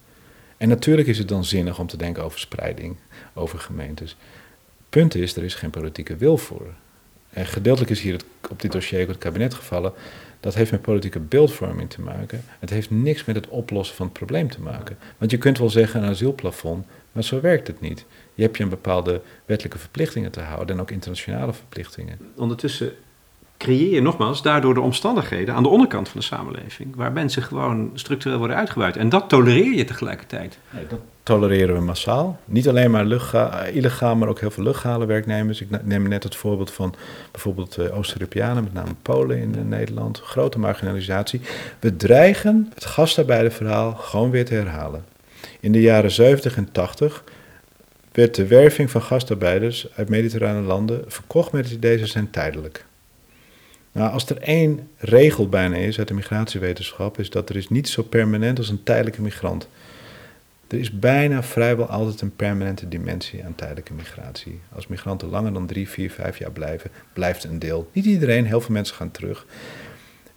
En natuurlijk is het dan zinnig om te denken over spreiding, over gemeentes. Punt is, er is geen politieke wil voor. En gedeeltelijk is hier het, op dit dossier het kabinet gevallen. Dat heeft met politieke beeldvorming te maken. Het heeft niks met het oplossen van het probleem te maken. Want je kunt wel zeggen een asielplafond, maar zo werkt het niet. Je hebt je een bepaalde wettelijke verplichtingen te houden en ook internationale verplichtingen. Ondertussen creëer je nogmaals daardoor de omstandigheden aan de onderkant van de samenleving, waar mensen gewoon structureel worden uitgebuit. En dat tolereer je tegelijkertijd. Nee, dat tolereren we massaal. Niet alleen maar illegaal, maar ook heel veel legale werknemers. Ik neem net het voorbeeld van bijvoorbeeld uh, Oost-Europeanen, met name Polen in uh, Nederland. Grote marginalisatie. We dreigen het gastarbeiderverhaal gewoon weer te herhalen. In de jaren 70 en 80 werd de werving van gastarbeiders uit mediterrane landen verkocht met het idee ze zijn tijdelijk. Nou, als er één regel bijna is uit de migratiewetenschap, is dat er is niet zo permanent als een tijdelijke migrant. Er is bijna vrijwel altijd een permanente dimensie aan tijdelijke migratie. Als migranten langer dan drie, vier, vijf jaar blijven, blijft een deel. Niet iedereen, heel veel mensen gaan terug.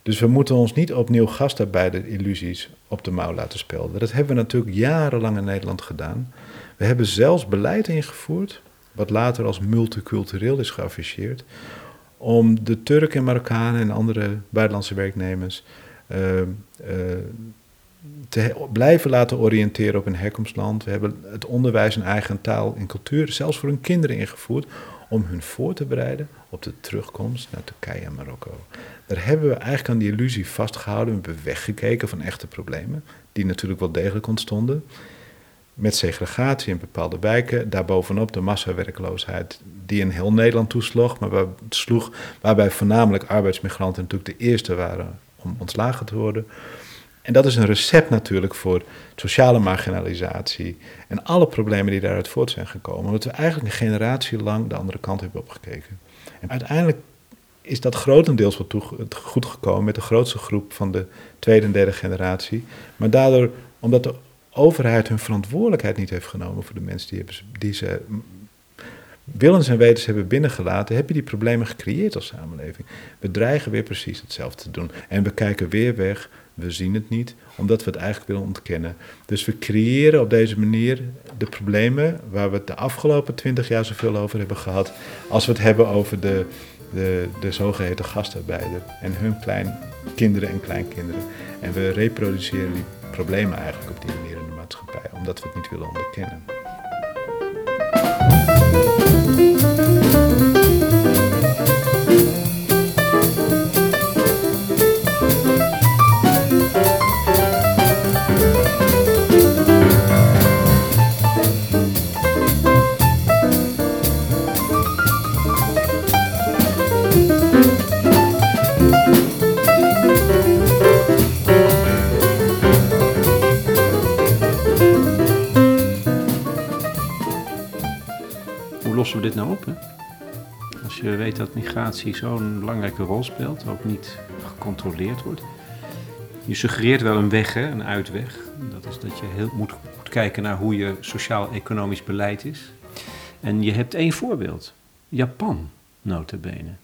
Dus we moeten ons niet opnieuw gastarbeider-illusies op de mouw laten spelden. Dat hebben we natuurlijk jarenlang in Nederland gedaan. We hebben zelfs beleid ingevoerd, wat later als multicultureel is geafficheerd, om de Turken, Marokkanen en andere buitenlandse werknemers uh, uh, te blijven laten oriënteren op hun herkomstland. We hebben het onderwijs in eigen taal en cultuur, zelfs voor hun kinderen ingevoerd, om hun voor te bereiden op de terugkomst naar Turkije en Marokko. Daar hebben we eigenlijk aan die illusie vastgehouden. We hebben weggekeken van echte problemen, die natuurlijk wel degelijk ontstonden met segregatie in bepaalde wijken. Daarbovenop de massawerkloosheid die in heel Nederland toesloeg, maar waar, sloeg, waarbij voornamelijk arbeidsmigranten natuurlijk de eerste waren om ontslagen te worden. En dat is een recept natuurlijk voor sociale marginalisatie en alle problemen die daaruit voort zijn gekomen. Omdat we eigenlijk een generatie lang de andere kant hebben opgekeken. En uiteindelijk is dat grotendeels wat goed gekomen met de grootste groep van de tweede en derde generatie. Maar daardoor, omdat de overheid hun verantwoordelijkheid niet heeft genomen voor de mensen die, hebben, die ze willens en wetens hebben binnengelaten, heb je die problemen gecreëerd als samenleving. We dreigen weer precies hetzelfde te doen. En we kijken weer weg, we zien het niet, omdat we het eigenlijk willen ontkennen. Dus we creëren op deze manier de problemen waar we het de afgelopen twintig jaar zoveel over hebben gehad, als we het hebben over de, de, de zogeheten gastarbeider en hun klein, kinderen en kleinkinderen. En we reproduceren die problemen eigenlijk op die manier in de maatschappij, omdat we het niet willen onderkennen. Lossen dit nou op? Hè? Als je weet dat migratie zo'n belangrijke rol speelt, ook niet gecontroleerd wordt. Je suggereert wel een weg, hè, een uitweg. Dat is dat je heel moet, moet kijken naar hoe je sociaal-economisch beleid is. En je hebt één voorbeeld. Japan, notabene.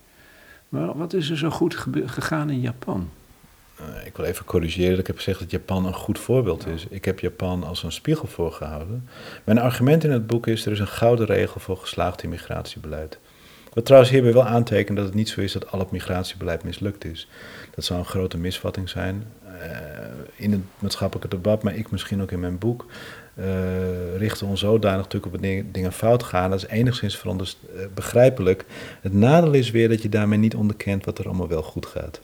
Maar wat is er zo goed gegaan in Japan? Eh, ik wil even corrigeren. Ik heb gezegd dat Japan een goed voorbeeld is. Ik heb Japan als een spiegel voorgehouden. Mijn argument in het boek is: er is een gouden regel voor geslaagd immigratiebeleid. Wat trouwens hierbij wel aantekent dat het niet zo is dat al het migratiebeleid mislukt is. Dat zou een grote misvatting zijn. Uh, in het maatschappelijke debat, maar ik misschien ook in mijn boek, uh, richten ons zodanig natuurlijk op dingen, dingen fout gaan. Dat is enigszins uh, begrijpelijk. Het nadeel is weer dat je daarmee niet onderkent wat er allemaal wel goed gaat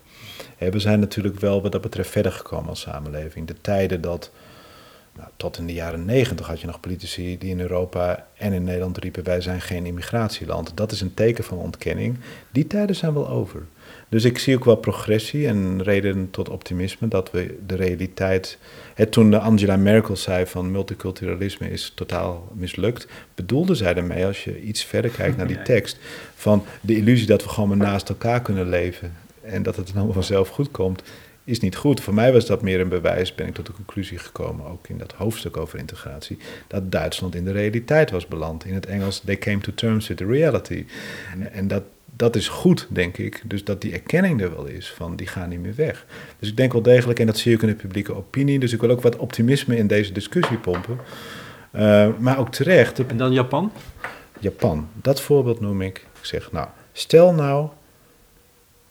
we zijn natuurlijk wel wat dat betreft verder gekomen als samenleving. De tijden dat Nou, tot in de jaren negentig had je nog politici die in Europa en in Nederland riepen: wij zijn geen immigratieland. Dat is een teken van ontkenning. Die tijden zijn wel over. Dus ik zie ook wel progressie en reden tot optimisme dat we de realiteit. Toen Angela Merkel zei van multiculturalisme is totaal mislukt, bedoelde zij daarmee, als je iets verder kijkt naar die tekst, van de illusie dat we gewoon maar naast elkaar kunnen leven en dat het dan allemaal vanzelf goed komt, is niet goed. Voor mij was dat meer een bewijs, ben ik tot de conclusie gekomen, ook in dat hoofdstuk over integratie, dat Duitsland in de realiteit was beland. In het Engels, they came to terms with the reality. En dat, dat is goed, denk ik. Dus dat die erkenning er wel is van die gaan niet meer weg. Dus ik denk wel degelijk, en dat zie ik in de publieke opinie. Dus ik wil ook wat optimisme in deze discussie pompen. Uh, maar ook terecht. En dan Japan? Japan, dat voorbeeld noem ik. Ik zeg, nou, stel nou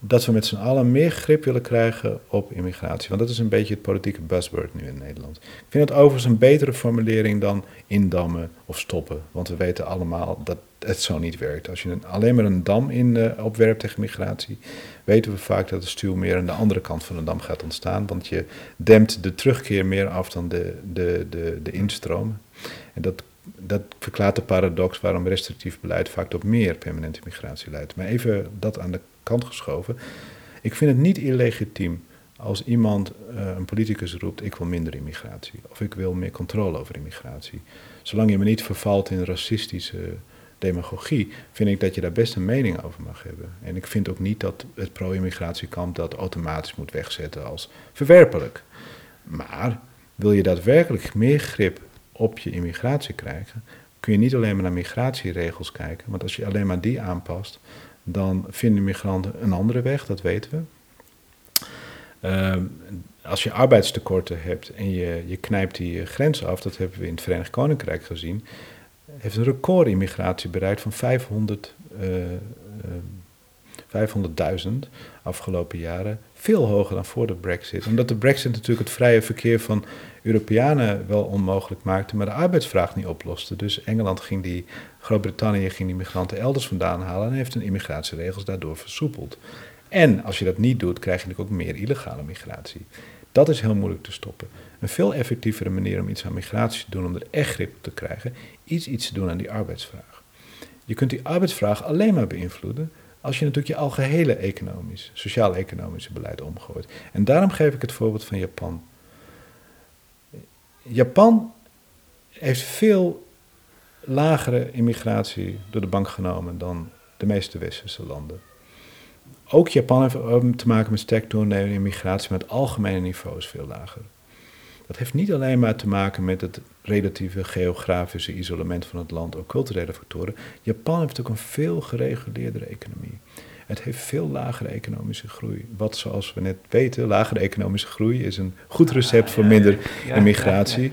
dat we met z'n allen meer grip willen krijgen op immigratie. Want dat is een beetje het politieke buzzword nu in Nederland. Ik vind het overigens een betere formulering dan indammen of stoppen. Want we weten allemaal dat het zo niet werkt. Als je alleen maar een dam in uh, opwerpt tegen migratie, weten we vaak dat het stuw meer aan de andere kant van de dam gaat ontstaan. Want je dempt de terugkeer meer af dan de, de, de, de instroom. En dat dat verklaart de paradox waarom restrictief beleid vaak tot meer permanente migratie leidt. Maar even dat aan de kant geschoven. Ik vind het niet illegitiem als iemand, uh, een politicus roept, ik wil minder immigratie. Of ik wil meer controle over immigratie. Zolang je me niet vervalt in racistische demagogie, vind ik dat je daar best een mening over mag hebben. En ik vind ook niet dat het pro-immigratiekamp dat automatisch moet wegzetten als verwerpelijk. Maar wil je daadwerkelijk meer grip op je immigratie krijgen, kun je niet alleen maar naar migratieregels kijken. Want als je alleen maar die aanpast, dan vinden migranten een andere weg, dat weten we. Uh, als je arbeidstekorten hebt en je, je knijpt die grenzen af, dat hebben we in het Verenigd Koninkrijk gezien, heeft een recordimmigratie bereikt van 500, uh, uh, 500.000 afgelopen jaren. Veel hoger dan voor de Brexit. Omdat de Brexit natuurlijk het vrije verkeer van Europeanen wel onmogelijk maakte, maar de arbeidsvraag niet oploste. Dus Engeland ging die, Groot-Brittannië ging die migranten elders vandaan halen en heeft hun immigratieregels daardoor versoepeld. En als je dat niet doet, krijg je natuurlijk ook meer illegale migratie. Dat is heel moeilijk te stoppen. Een veel effectievere manier om iets aan migratie te doen, om er echt grip op te krijgen, is iets te doen aan die arbeidsvraag. Je kunt die arbeidsvraag alleen maar beïnvloeden als je natuurlijk je algehele economisch, sociaal-economische beleid omgooit. En daarom geef ik het voorbeeld van Japan. Japan heeft veel lagere immigratie door de bank genomen dan de meeste westerse landen. Ook Japan heeft te maken met sterk toenemende immigratie, maar het algemene niveau is veel lager. Dat heeft niet alleen maar te maken met het relatieve geografische isolement van het land, ook culturele factoren. Japan heeft ook een veel gereguleerdere economie. Het heeft veel lagere economische groei. Wat, zoals we net weten, lagere economische groei is een goed recept voor minder immigratie.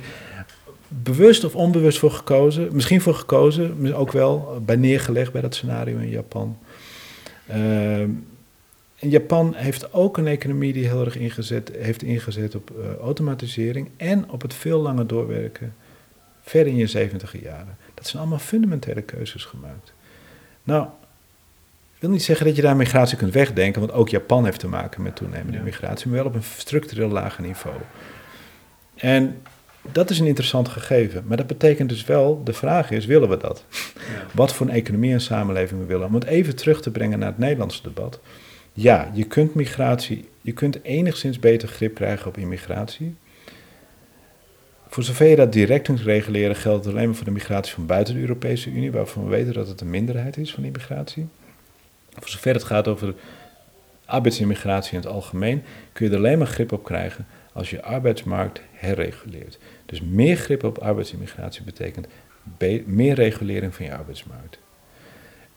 Bewust of onbewust voor gekozen, misschien voor gekozen, ook wel bij neergelegd bij dat scenario in Japan. Uh, Japan heeft ook een economie die heel erg ingezet, heeft ingezet op uh, automatisering en op het veel langer doorwerken, ver in je zeventiger jaren. Dat zijn allemaal fundamentele keuzes gemaakt. Nou, wil niet zeggen dat je daar migratie kunt wegdenken, want ook Japan heeft te maken met toenemende migratie, maar wel op een structureel lager niveau. En dat is een interessant gegeven. Maar dat betekent dus wel, de vraag is, willen we dat? Ja. Wat voor een economie en samenleving we willen. Om het even terug te brengen naar het Nederlandse debat. Ja, je kunt migratie, je kunt enigszins beter grip krijgen op immigratie. Voor zover je dat direct kunt reguleren, geldt het alleen maar voor de migratie van buiten de Europese Unie, waarvan we weten dat het een minderheid is van immigratie. Voor zover het gaat over arbeidsimmigratie in het algemeen, kun je er alleen maar grip op krijgen als je arbeidsmarkt herreguleert. Dus meer grip op arbeidsimmigratie betekent meer regulering van je arbeidsmarkt.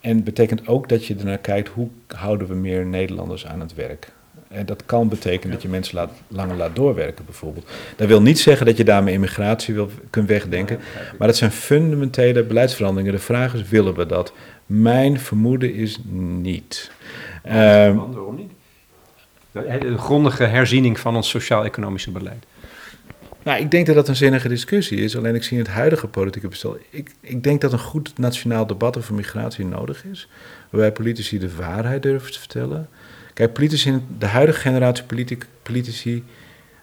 En betekent ook dat je ernaar kijkt hoe houden we meer Nederlanders aan het werk. En dat kan betekenen dat je mensen laat, langer laat doorwerken, bijvoorbeeld. Dat wil niet zeggen dat je daarmee immigratie wil, kunt wegdenken. Maar dat zijn fundamentele beleidsveranderingen. De vraag is: willen we dat? Mijn vermoeden is niet. Waarom niet? Een grondige herziening van ons sociaal-economische beleid. Nou, ik denk dat dat een zinnige discussie is. Alleen ik zie in het huidige politieke bestel. Ik, ik denk dat een goed nationaal debat over migratie nodig is. Waarbij politici de waarheid durven te vertellen. Kijk, politici, de huidige generatie politici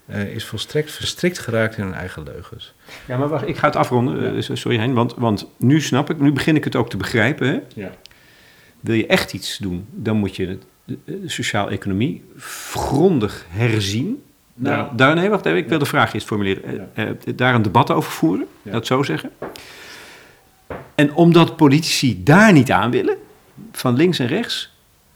uh, is volstrekt verstrikt geraakt in hun eigen leugens. Ja, maar wacht, ik ga het afronden. Uh, sorry Hein, want, want nu snap ik, nu begin ik het ook te begrijpen. Hè? Ja. Wil je echt iets doen, dan moet je de, de sociaal-economie grondig herzien. Nou, daar, daar, nee, wacht even, ik wil de vraag eerst formuleren. Uh, daar een debat over voeren, dat zo zeggen. En omdat politici daar niet aan willen, van links en rechts,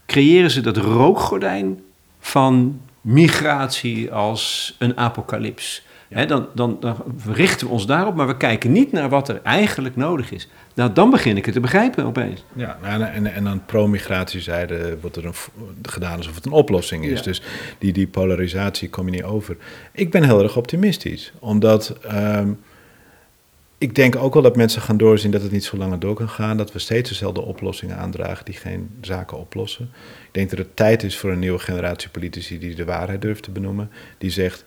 creëren ze dat rookgordijn van migratie als een apocalyps. dan, dan, dan, richten we ons daarop, maar we kijken niet naar wat er eigenlijk nodig is. Nou, dan begin ik het te begrijpen opeens. Ja, nou, en, en dan pro-migratiezijde wordt er een, gedaan alsof het een oplossing is. Dus die, die polarisatie kom je niet over. Ik ben heel erg optimistisch, omdat... Um, ik denk ook wel dat mensen gaan doorzien dat het niet zo langer door kan gaan. Dat we steeds dezelfde oplossingen aandragen die geen zaken oplossen. Ik denk dat het tijd is voor een nieuwe generatie politici die de waarheid durft te benoemen. Die zegt,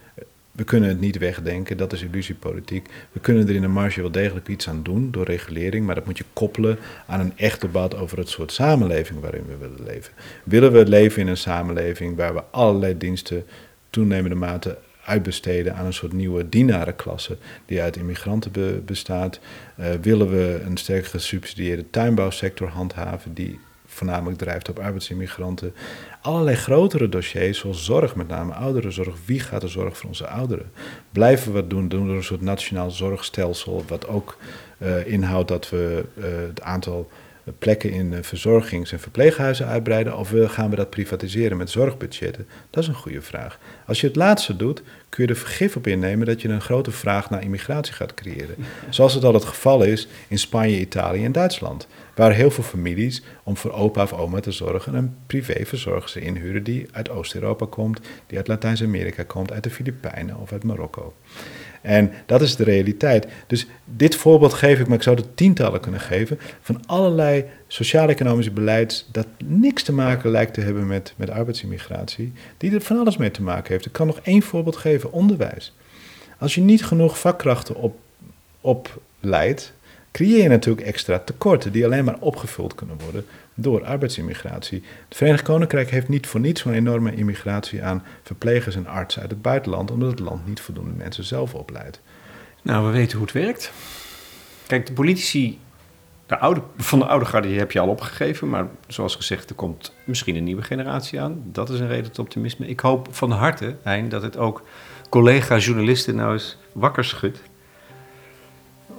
we kunnen het niet wegdenken, dat is illusiepolitiek. We kunnen er in de marge wel degelijk iets aan doen door regulering, maar dat moet je koppelen aan een echt debat over het soort samenleving waarin we willen leven. Willen we leven in een samenleving waar we allerlei diensten toenemende mate uitbesteden aan een soort nieuwe dienarenklasse die uit immigranten bestaat? Uh, willen we een sterk gesubsidieerde tuinbouwsector handhaven die voornamelijk drijft op arbeidsimmigranten? Allerlei grotere dossiers, zoals zorg, met name ouderenzorg. Wie gaat de zorg voor onze ouderen? Blijven we wat doen? Doen we een soort nationaal zorgstelsel, wat ook uh, inhoudt dat we uh, het aantal plekken in verzorgings- en verpleeghuizen uitbreiden of gaan we dat privatiseren met zorgbudgetten? Dat is een goede vraag. Als je het laatste doet, kun je er vergif op innemen dat je een grote vraag naar immigratie gaat creëren. Zoals het al het geval is in Spanje, Italië en Duitsland. Waar heel veel families, om voor opa of oma te zorgen, een privéverzorger inhuren die uit Oost-Europa komt, die uit Latijns-Amerika komt, uit de Filipijnen of uit Marokko. En dat is de realiteit. Dus dit voorbeeld geef ik, maar ik zou er tientallen kunnen geven, van allerlei sociaal-economisch beleid dat niks te maken lijkt te hebben met, met arbeidsimmigratie, die er van alles mee te maken heeft. Ik kan nog één voorbeeld geven, onderwijs. Als je niet genoeg vakkrachten op, opleidt, creëer je natuurlijk extra tekorten die alleen maar opgevuld kunnen worden door arbeidsimmigratie. Het Verenigd Koninkrijk heeft niet voor niets zo'n enorme immigratie aan verplegers en artsen uit het buitenland, omdat het land niet voldoende mensen zelf opleidt. Nou, we weten hoe het werkt. Kijk, de politici de oude, van de oude garde heb je al opgegeven, maar zoals gezegd, er komt misschien een nieuwe generatie aan. Dat is een reden tot optimisme. Ik hoop van harte, Hein, dat het ook collega-journalisten nou eens wakker schudt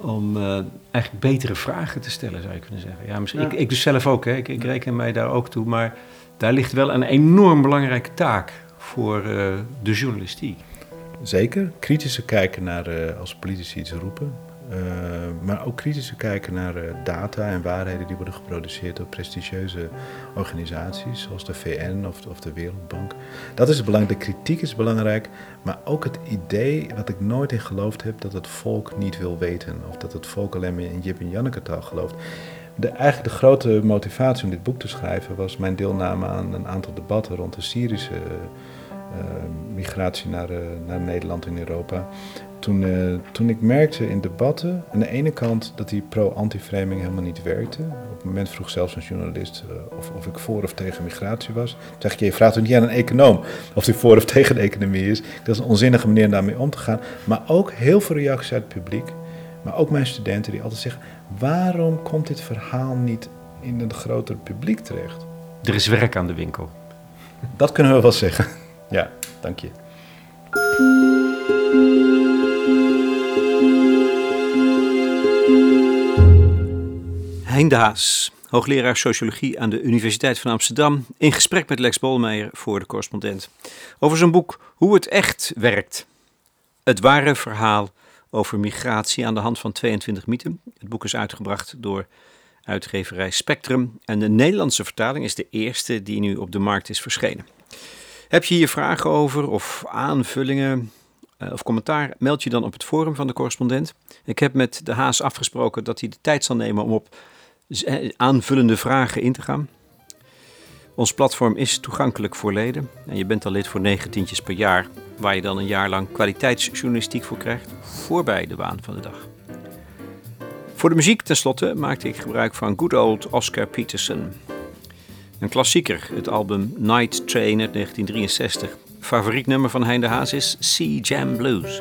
om uh, eigenlijk betere vragen te stellen, zou je kunnen zeggen. Ja, misschien, Ik, ik dus zelf ook, hè. Ik, ik, reken mij daar ook toe, maar daar ligt wel een enorm belangrijke taak voor uh, de journalistiek. Zeker, kritische kijken naar uh, als politici iets roepen. Maar ook kritische kijken naar data en waarheden die worden geproduceerd door prestigieuze organisaties zoals de VN of, of de Wereldbank. Dat is belangrijk. De kritiek is belangrijk, maar ook het idee, wat ik nooit in geloofd heb, dat het volk niet wil weten. Of dat het volk alleen maar in Jip en Janneke taal gelooft. De, eigenlijk de grote motivatie om dit boek te schrijven was mijn deelname aan een aantal debatten rond de Syrische uh, migratie naar, naar Nederland en Europa. Toen, uh, toen ik merkte in debatten, aan de ene kant dat die pro-anti-framing helemaal niet werkte. Op het moment vroeg zelfs een journalist of, of ik voor of tegen migratie was. Toen zeg ik, je vraagt toch niet aan een econoom of hij voor of *laughs* tegen de economie is. Dat is een onzinnige manier om daarmee om te gaan. Maar ook heel veel reacties uit het publiek. Maar ook mijn studenten die altijd zeggen, waarom komt dit verhaal niet in het grotere publiek terecht? Er is werk aan de winkel. Dat kunnen we wel zeggen. *laughs* Ja, dank je. Hein de Haas, hoogleraar sociologie aan de Universiteit van Amsterdam, in gesprek met Lex Bolmeijer voor de correspondent. Over zijn boek Hoe het echt werkt. Het ware verhaal over migratie aan de hand van 22 mythen. Het boek is uitgebracht door uitgeverij Spectrum en de Nederlandse vertaling is de eerste die nu op de markt is verschenen. Heb je hier vragen over of aanvullingen uh, of commentaar? Meld je dan op het forum van de correspondent. Ik heb met de Haas afgesproken dat hij de tijd zal nemen om op eh, aanvullende vragen in te gaan. Ons platform is toegankelijk voor leden en je bent al lid voor 9 tientjes per jaar, waar je dan een jaar lang kwaliteitsjournalistiek voor krijgt, voorbij de waan van de dag. Voor de muziek tenslotte maakte ik gebruik van good old Oscar Peterson. Een klassieker, het album Night Train uit 1963, favoriet nummer van Hein de Haas is Sea Jam Blues.